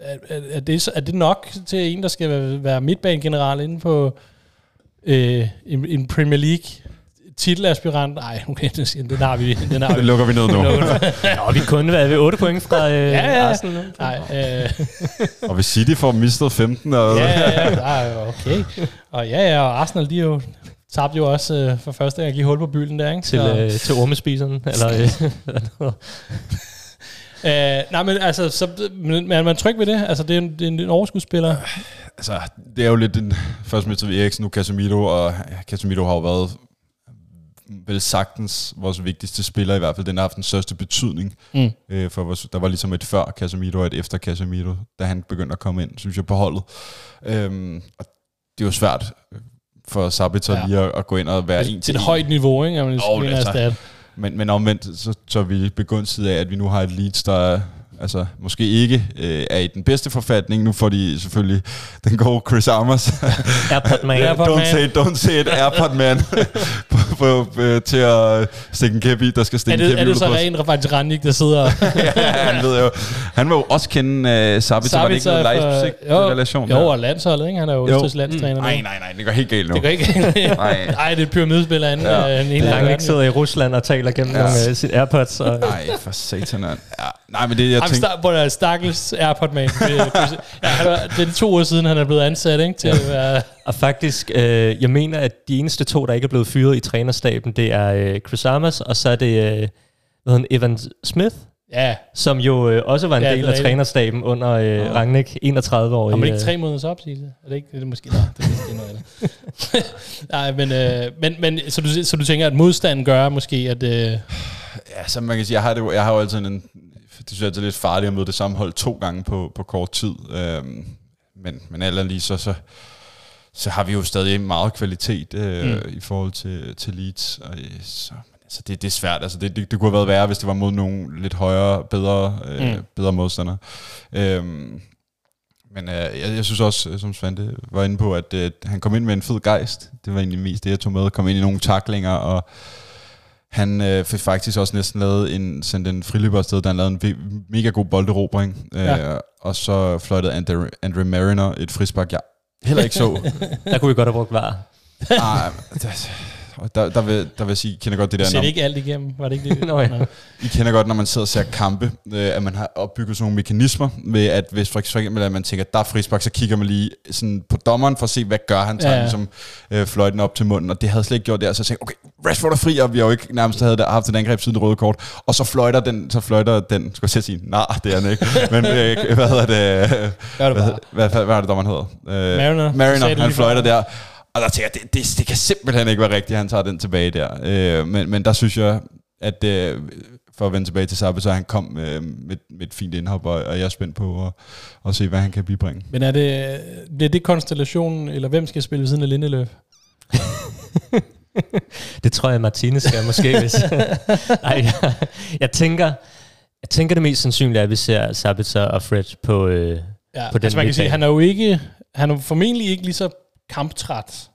er, er, det, er det nok til en, der skal være midtbanegeneral inden på øh, en, en Premier League titelaspirant. Nej, (laughs) okay, den, den har vi. Den, har (laughs) vi. lukker vi ned nu. (laughs) Nå, vi kunne være ved 8 point fra øh, ja, ja. Arsenal. Nej, øh. og hvis City får mistet 15. Og ja, ja, ja, okay. Og ja, ja, og Arsenal, de er jo tabte jo også øh, for første gang at give hul på byen der, ikke? Til, øh, til ormespiseren, eller... Øh, (laughs) Uh, (laughs) nej, men altså, så, men, er man tryg ved det? Altså, det er en, det er en, en overskudsspiller. Altså, det er jo lidt den første med til Eriksen, nu Casemiro, og ja, Casemiro har jo været vel sagtens vores vigtigste spiller, i hvert fald den har haft den største betydning mm. øh, for vores, der var ligesom et før Casemiro og et efter Casemiro, da han begyndte at komme ind, synes jeg, på holdet. Øhm, og det er jo svært for Sabitzer ja. lige at, at gå ind og være en til et højt niveau, ikke? Jeg oh, altså, men, men omvendt, så, så er vi begunstiget af, at vi nu har et Leeds, der er altså måske ikke øh, er i den bedste forfatning. Nu får de selvfølgelig den gode Chris Armers. (laughs) Airpod man. (laughs) Airpod don't, man. Say, don't say it, Airpod man. på, på, på, til at stikke en kæp i, der skal stikke en kæp i. Er det så rent Rafael Ranik, der sidder... (laughs) ja, han ved jo. Han vil jo også kende uh, Sabitzer. Var det ikke noget Leipzig-relation? Jo, jo, og landsholdet, ikke? Han er jo Østrigs landstræner. Mm. Nej, nej, nej, det går helt galt nu. Det går ikke galt. nej. nej, det er et pyramidespil af en, ja. en, en Han ikke sidder i Rusland og taler gennem ja. nogle uh, sit Airpods. Og... Nej, for satan. Ja. Nej, men det, jeg tænkte... Star- på der stakkels Airpod man. ja, det er to år siden, han er blevet ansat, ikke? Til ja. at være... Og faktisk, øh, jeg mener, at de eneste to, der ikke er blevet fyret i trænerstaben, det er øh, Chris Armas, og så er det øh, hvad hedder Evan Smith, Ja. Som jo øh, også var en ja, del af trænerstaben under øh. Rangnick, 31 år. Har man ikke øh, tre måneders opsigelse? Er det ikke det er måske? Nej, det er måske noget andet. (laughs) Nej, men, øh, men, men så, du, så du tænker, at modstanden gør måske, at... Øh... Ja, så man kan sige, jeg har, det, jeg har jo altid en... Det synes jeg er lidt farligt at møde det samme hold to gange på, på kort tid. Øhm, men, men alt lige så, så så har vi jo stadig meget kvalitet øh, mm. i forhold til, til Leeds. Og, øh, så, altså det, det er svært. Altså det, det, det kunne have været værre, hvis det var mod nogle lidt højere, bedre, øh, mm. bedre modstandere. Øhm, men øh, jeg, jeg synes også, som Svante var inde på, at øh, han kom ind med en fed gejst. Det var egentlig mest det, jeg tog med. Kom ind i nogle taklinger, og han øh, fik faktisk også næsten lavet en, sendt en friløber afsted, der han lavede en mega god bolderobring. Ja. Øh, og så fløjtede Andre, Andre Mariner et frispark, jeg heller ikke så. (laughs) der kunne vi godt have brugt var. ah, og der, der, vil, der vil jeg sige, I kender godt det der... Ser ikke alt igennem, var det ikke det? (laughs) Nå, ja. I kender godt, når man sidder og ser kampe, øh, at man har opbygget sådan nogle mekanismer, ved at hvis for eksempel at man tænker, der er frispark, så kigger man lige sådan på dommeren for at se, hvad gør han, tager ja, ja. ligesom øh, fløjten op til munden, og det havde slet ikke gjort det, så jeg tænkte, okay, Rashford er fri, og vi har jo ikke nærmest havde haft et angreb siden det røde kort, og så fløjter den, så fløjter den, skal jeg sige, nej, det er han ikke, (laughs) men øh, hvad hedder det, øh, hvad, hvad, hvad, hvad, er det, dommeren hedder? Øh, Mariner. Mariner, han fløjter der, og der tænker jeg, det, det, det kan simpelthen ikke være rigtigt, at han tager den tilbage der. Øh, men, men der synes jeg, at øh, for at vende tilbage til Sabbe, så han kom øh, med, med et fint indhop, og, og jeg er spændt på at, at se, hvad han kan bibringe. Men er det, bliver det konstellationen, eller hvem skal spille ved siden af Lindeløf? (laughs) det tror jeg, Martinez skal måske. Hvis. (laughs) Ej, jeg, jeg, tænker, jeg tænker det mest sandsynlige er, at vi ser Sabitzer og Fred på, øh, ja, på den altså man kan sige, han er jo ikke, han er formentlig ikke lige så kamptræt,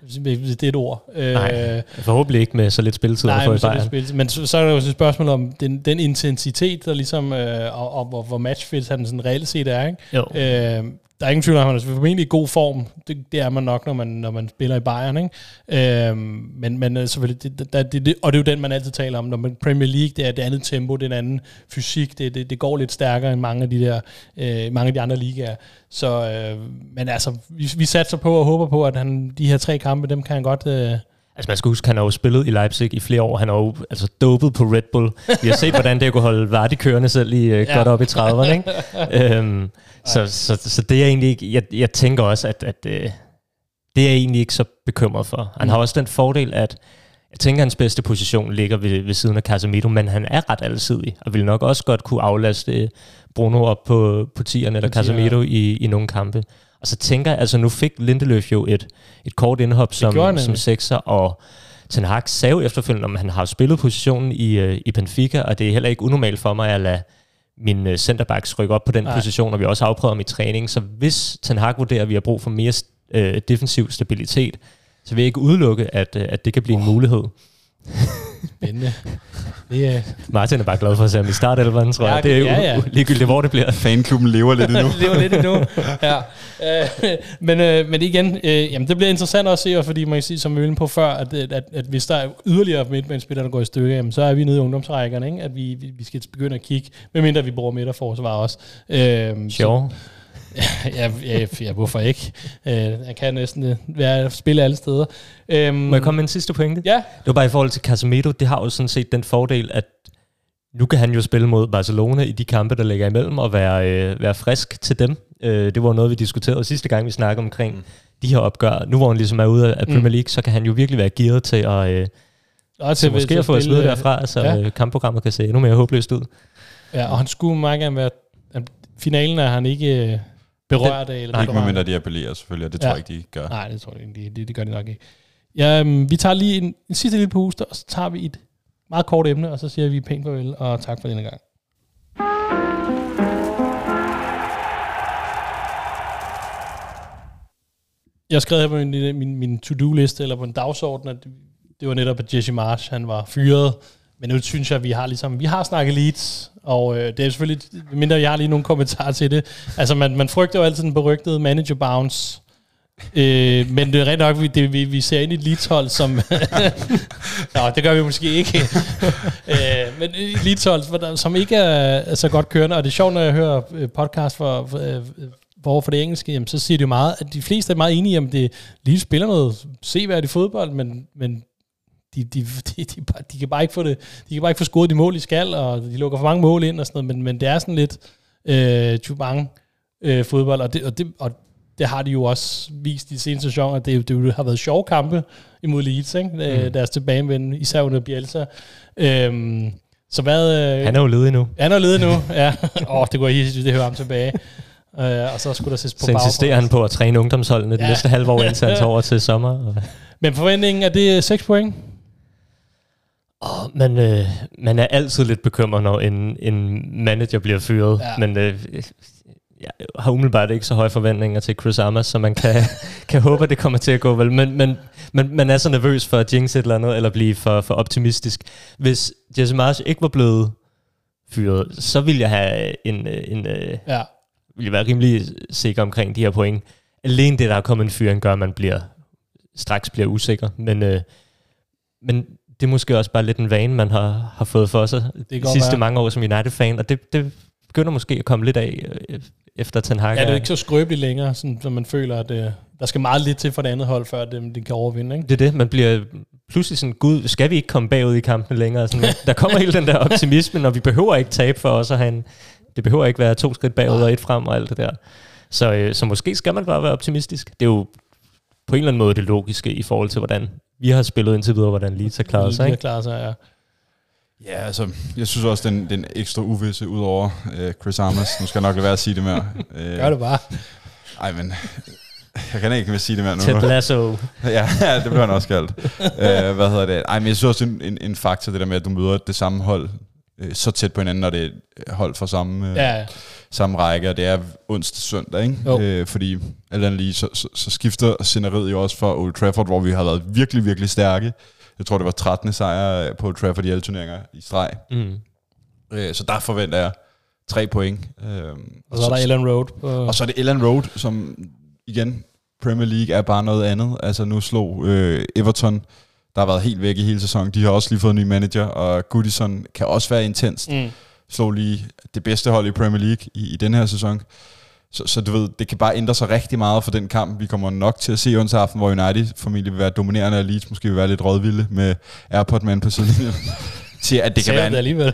hvis det er et ord. Nej, øh, forhåbentlig ikke med så lidt spilletid. Nej, med så lidt spilletid. Men så, så er der jo et spørgsmål om den, den intensitet, der ligesom, øh, og, og, hvor, hvor matchfit han sådan reelt set er. Ikke? Jo. Øh, der er ingen tvivl om, at han er formentlig i god form. Det, det er man nok, når man, når man spiller i Bayern. Ikke? Øhm, men, men øh, selvfølgelig, det, det, det, det, og det er jo den, man altid taler om. Når man Premier League, det er det andet tempo, det er en anden fysik. Det, det, det går lidt stærkere end mange af de der, øh, mange af de andre ligaer. Så, øh, men altså, vi, vi satser på og håber på, at han, de her tre kampe, dem kan han godt... Øh, Altså man skal huske, han har jo spillet i Leipzig i flere år. Han har jo altså dopet på Red Bull. Vi har set, hvordan det kunne holde Vardy kørende selv i, ja. godt op i 30'erne. Ikke? um, (laughs) så, så, så det er egentlig ikke... Jeg, jeg tænker også, at, at uh, det er jeg egentlig ikke så bekymret for. Han mm. har også den fordel, at jeg tænker, at hans bedste position ligger ved, ved siden af Casemiro, men han er ret alsidig, og vil nok også godt kunne aflaste Bruno op på, på tierne eller Casemiro i, i nogle kampe. Og så tænker jeg, altså nu fik Lindeløf jo et, et kort indhop som, som sekser, og Ten Hag sagde jo efterfølgende, om han har spillet positionen i, uh, i Benfica, og det er heller ikke unormalt for mig at lade min uh, centerbacks rykke op på den Nej. position, og vi også afprøvet ham i træning. Så hvis Ten Hag vurderer, at vi har brug for mere uh, defensiv stabilitet, så vil jeg ikke udelukke, at, uh, at det kan blive oh. en mulighed. Spændende. Det. Martin er bare glad for at se ham i startelveren, tror ja, jeg. Det er jo ja, ja. ligegyldigt, hvor det bliver. Fanklubben lever lidt endnu. (laughs) lever lidt endnu, ja. Øh, men, øh, men igen, øh, jamen, det bliver interessant at se, fordi man kan sige, som vi var på før, at, at, at, at hvis der er yderligere midtbanespillere, der går i stykker, jamen, så er vi nede i ungdomsrækkerne, ikke? at vi, vi, vi skal begynde at kigge, medmindre vi bruger midterforsvar også. Øh, sure. (laughs) ja, ja, ja, hvorfor ikke? Øh, jeg kan næsten øh, være, spille alle steder. Øhm, Må jeg komme med en sidste pointe? Ja. Det var bare i forhold til Casemiro. Det har jo sådan set den fordel, at nu kan han jo spille mod Barcelona i de kampe, der ligger imellem, og være, øh, være frisk til dem. Øh, det var noget, vi diskuterede sidste gang, vi snakkede omkring mm. de her opgør. Nu hvor han ligesom er ude af Premier mm. League, mm. så kan han jo virkelig være gearet til at... Øh, og til, til måske at få et smid derfra, så ja. Øh, kampprogrammet kan se endnu mere håbløst ud. Ja, og han skulle meget gerne være... Finalen er han ikke berørt af. Eller ikke medmindre de appellerer selvfølgelig, og det ja. tror jeg ikke, de gør. Nej, det tror jeg ikke, det, det gør de nok ikke. Ja, um, vi tager lige en, en sidste lille puster, og så tager vi et meget kort emne, og så siger vi pænt farvel, og tak for denne gang. Jeg skrev her på min, min, min to-do-liste, eller på en dagsorden, at det var netop, at Jesse Marsh, han var fyret. Men nu synes jeg, at vi har ligesom, vi har snakket Leeds, og øh, det er selvfølgelig, mindre jeg har lige nogle kommentarer til det. Altså, man, man frygter jo altid den berygtede manager bounce, øh, men det er rent nok, vi, det, vi, vi ser ind i et Leeds-hold, som... (laughs) Nå, det gør vi måske ikke. (laughs) øh, men et Leeds-hold, som ikke er, så godt kørende, og det er sjovt, når jeg hører øh, podcast for, for, øh, for, for det engelske, jamen, så siger de jo meget, at de fleste er meget enige om, det lige spiller noget seværdigt fodbold, men, men de, de, de, de, de, kan bare ikke få det, de kan bare ikke få scoret de mål, i skal, og de lukker for mange mål ind og sådan noget, men, men det er sådan lidt øh, Chubang øh, fodbold, og det, og, det, og det har de jo også vist i seneste sæson, at det, det har været sjove kampe imod Leeds, ikke? Øh, mm. deres tilbagevend, især under Bielsa. Øhm, så hvad... Øh, han er jo ledet nu. Han er jo ledet nu, ja. (laughs) Åh, oh, det går helt det hører ham tilbage. Øh, og så skulle der ses på Så insisterer han på at træne ungdomsholdene ja. det næste halve år, indtil han tager over til sommer. Men forventningen, er det 6 point? Oh, man, øh, man er altid lidt bekymret, når en, en manager bliver fyret. Ja. Men øh, jeg har umiddelbart ikke så høje forventninger til Chris Amas, så man kan, (laughs) kan håbe, at det kommer til at gå vel. Men, men, men man er så nervøs for at jinx et eller andet, eller blive for, for optimistisk. Hvis Jesse Marsh ikke var blevet fyret, så ville jeg have en, en, en ja. ville være rimelig sikker omkring de her point. Alene det, der er kommet en fyring, gør, at man bliver, straks bliver usikker. Men, øh, men det er måske også bare lidt en vane, man har, har fået for sig de sidste være. mange år som United-fan, og det, det begynder måske at komme lidt af øh, efter Ten Hag. Ja, det er ikke så skrøbeligt længere, sådan, så man føler, at øh, der skal meget lidt til for det andet hold, før det, det kan overvinde. Ikke? Det er det, man bliver pludselig sådan, gud, skal vi ikke komme bagud i kampen længere? Sådan, (laughs) der kommer hele den der optimisme, og vi behøver ikke tabe for os at have en, det behøver ikke være to skridt bagud og et frem og alt det der. Så, øh, så måske skal man bare være optimistisk. Det er jo på en eller anden måde det logiske i forhold til, hvordan vi har spillet indtil videre, hvordan Leeds har klaret sig. Ikke? har klaret sig, ja. Ja, altså, jeg synes også, den, den ekstra uvisse ud over uh, Chris Armas. Nu skal jeg nok lade være at sige det mere. Uh, (laughs) Gør det bare. Ej, men jeg kan ikke sige det mere nu. Ted Lasso. (laughs) ja, ja, det bliver han også kaldt. uh, hvad hedder det? Ej, men jeg synes også, en, en, en faktor, det der med, at du møder det samme hold uh, så tæt på hinanden, når det er hold fra samme, uh, ja, samme række, og det er onsdag søndag, ikke? Uh, fordi alt andet lige, så, så, så skifter scenariet jo også for Old Trafford, hvor vi har været virkelig, virkelig stærke jeg tror, det var 13. sejr på Trafford i alle turneringer i streg. Mm. Øh, så der forventer jeg tre point. Øh, og så, så er der Ellen Road. På og så er det Ellen Road, som igen, Premier League er bare noget andet. Altså nu slog øh, Everton, der har været helt væk i hele sæsonen. De har også lige fået en ny manager, og Goodison kan også være intens. Mm. Slog lige det bedste hold i Premier League i, i den her sæson. Så, så du ved, det kan bare ændre sig rigtig meget for den kamp. Vi kommer nok til at se onsdag aften, hvor United formentlig vil være dominerende, og Leeds måske vil være lidt rådvilde med Airport-man på siden. (laughs) til at det kan være en, alligevel.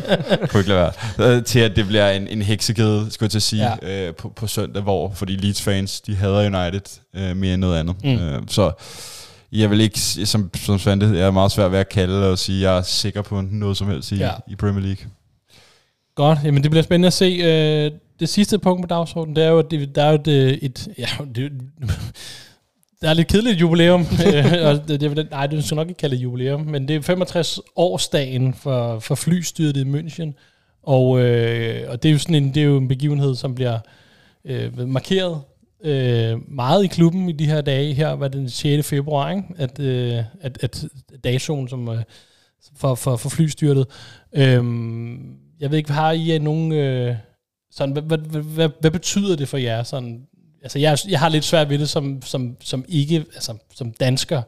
(laughs) kunne ikke lade være. Øh, til at det bliver en, en heksekæde, skulle jeg til at sige, ja. øh, på, på søndag, hvor, fordi Leeds fans, de hader United øh, mere end noget andet. Mm. Øh, så jeg vil ikke, som, som Svante, jeg er meget svært ved at kalde og sige, at jeg er sikker på noget som helst i, ja. i Premier League. Godt, jamen det bliver spændende at se. Øh, det sidste punkt på dagsordenen, det er jo, at der er jo et, et ja, det, (laughs) der er lidt kedeligt jubilæum. (laughs) Øh, og det, det, nej, det skal nok ikke kalde det jubilæum, men det er 65 årsdagen for, for flystyret i München. Og, øh, og det er jo sådan en, det er jo en begivenhed, som bliver øh, markeret øh, meget i klubben i de her dage. Her var den 6. februar, ikke? At, øh, at, at dagzonen som, øh, for, for, for flystyrtet. Øh, jeg ved ikke, har I øh, nogen... Øh, sådan, hvad, hvad, hvad, hvad betyder det for jer? Sådan, altså, jeg, jeg har lidt svært ved det som, som, som ikke, altså, som dansker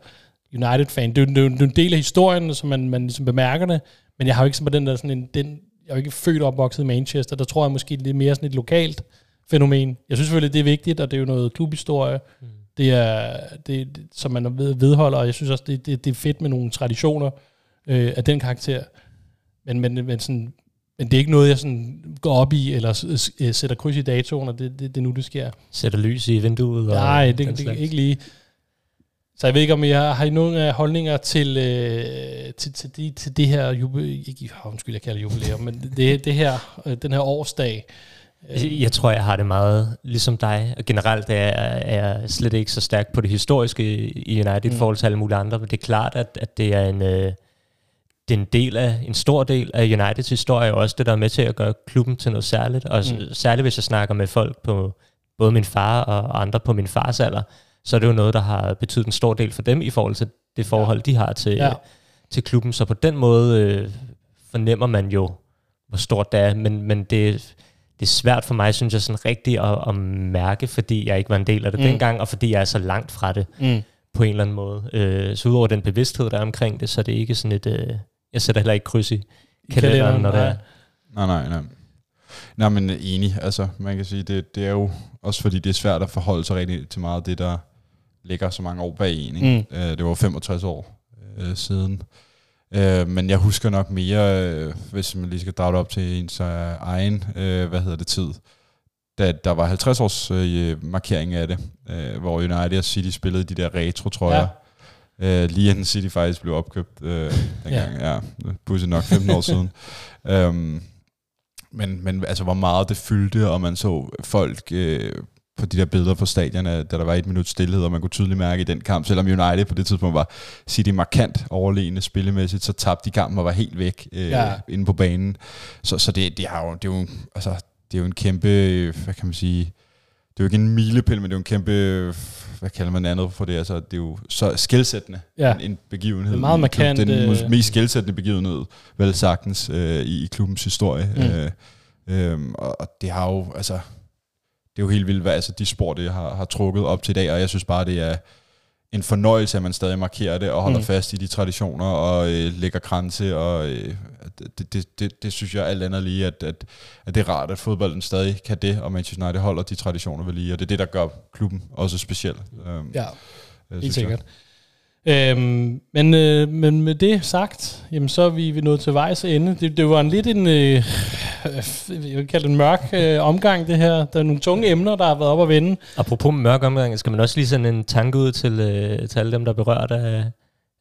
United-fan. Det er, jo, det er en del af historien, som man, man ligesom bemærker det, men jeg har jo ikke sådan den der sådan en, den, jeg er jo ikke født og opvokset i Manchester, der tror jeg måske lidt mere sådan et lokalt fænomen. Jeg synes selvfølgelig, det er vigtigt, og det er jo noget klubhistorie, mm. det er, det, som man vedholder, og jeg synes også, det, det, det er fedt med nogle traditioner øh, af den karakter. Men, men, men sådan, men det er ikke noget, jeg sådan går op i, eller øh, sætter kryds i datoen, og det, det, det er nu, det sker. Sætter lys i vinduet? Og Nej, det, det, ikke lige. Så jeg ved ikke, om I har, har I nogle holdninger til, øh, til, til, de, til det her jubilæum, ikke, oh, undskyld, jeg kalder jubilæum, men det, det her, øh, den her årsdag. Jeg tror, jeg har det meget ligesom dig. Og generelt er jeg, er jeg slet ikke så stærk på det historiske i United mm. i forhold til alle mulige andre, men det er klart, at, at det er en... Øh, det er en del af, en stor del af Uniteds historie, og også det, der er med til at gøre klubben til noget særligt. Og mm. særligt hvis jeg snakker med folk på både min far og andre på min fars alder, så er det jo noget, der har betydet en stor del for dem i forhold til det forhold, ja. de har til, ja. til klubben. Så på den måde øh, fornemmer man jo, hvor stort det er, men, men det, det er svært for mig, synes jeg, sådan rigtigt at, at mærke, fordi jeg ikke var en del af det mm. dengang, og fordi jeg er så langt fra det mm. på en eller anden måde. Øh, så udover den bevidsthed, der er omkring det, så er det ikke sådan et... Øh, jeg sætter heller ikke kryds i kalenderen, når det er. Nej, nej, nej. Nej, men enig. Altså, man kan sige, det, det er jo også fordi, det er svært at forholde sig rigtig til meget af det, der ligger så mange år bag en. Ikke? Mm. Uh, det var 65 år uh, siden. Uh, men jeg husker nok mere, uh, hvis man lige skal drage det op til ens egen, uh, hvad hedder det, tid, da der var 50 års uh, markering af det, uh, hvor United og City spillede de der retro, tror ja. Uh, lige inden City faktisk blev opkøbt uh, dengang. ja. ja, pudsigt nok 15 år siden. (laughs) Um, men, men altså, hvor meget det fyldte, og man så folk øh, på de der billeder på stadion, da der var et minut stillhed, og man kunne tydeligt mærke i den kamp, selvom United på det tidspunkt var City markant overlegne spillemæssigt, så tabte de kampen og var helt væk øh, ja. inde på banen. Så, så det, det, har jo, det, er jo, altså, det er jo en kæmpe, hvad kan man sige, det er jo ikke en milepæl, men det er jo en kæmpe, hvad kalder man andet for det, altså det er jo så skældsættende ja. en, en begivenhed. Det er meget markant. Den øh... mest skældsættende begivenhed, vel sagtens, øh, i, i klubbens historie. Mm. Øh, øh, og, og det har jo, altså, det er jo helt vildt, hvad altså, de spor, det har, har trukket op til i dag, og jeg synes bare, det er en fornøjelse, at man stadig markerer det og holder mm. fast i de traditioner og øh, lægger kranse, og øh, det, det, det, det synes jeg alt andet lige, at, at, at det er rart, at fodbolden stadig kan det, og Manchester United holder de traditioner ved lige, og det er det, der gør klubben også speciel. Um, ja, helt sikkert. Jeg. Øhm, men, øh, men med det sagt, jamen, så er vi, vi nået til vejs ende. Det, det var en lidt en, øh, jeg vil kalde det en mørk øh, omgang, det her. Der er nogle tunge emner, der har været op at vende. Apropos mørk omgang, skal man også lige sende en tanke ud til, øh, til alle dem, der er berørt af,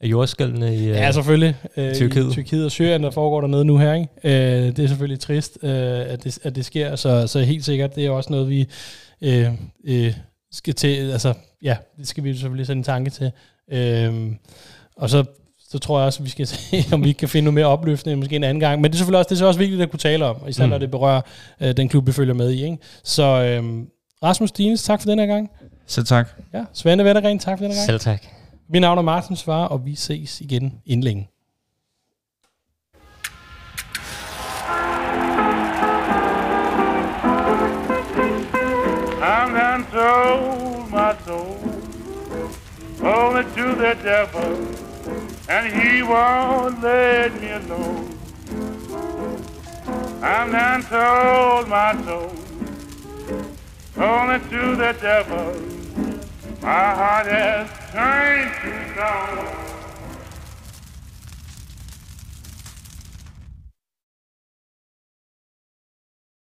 af jordskældene i øh, Ja, selvfølgelig. Øh, Tyrkiet. I Tyrkiet og Syrien, der foregår der noget nu her. Ikke? Øh, det er selvfølgelig trist, øh, at, det, at det sker, så, så helt sikkert, det er også noget, vi øh, øh, skal til, altså ja, det skal vi selvfølgelig sende en tanke til. Øhm, og så, så tror jeg også, at vi skal (laughs) se, om vi kan finde noget mere opløftende måske en anden gang. Men det er selvfølgelig også, det er også vigtigt at kunne tale om, især mm. når det berører øh, den klub, vi følger med i. Ikke? Så øhm, Rasmus Dines, tak for den her gang. Selv tak. Ja, Svende Vettergren, tak for den her gang. Selv tak. Mit navn er Martin Svar, og vi ses igen inden længe. I'm done told my soul only to the devil, and he won't let me alone. I'm done told my soul, only to the devil, my heart has turned to stone.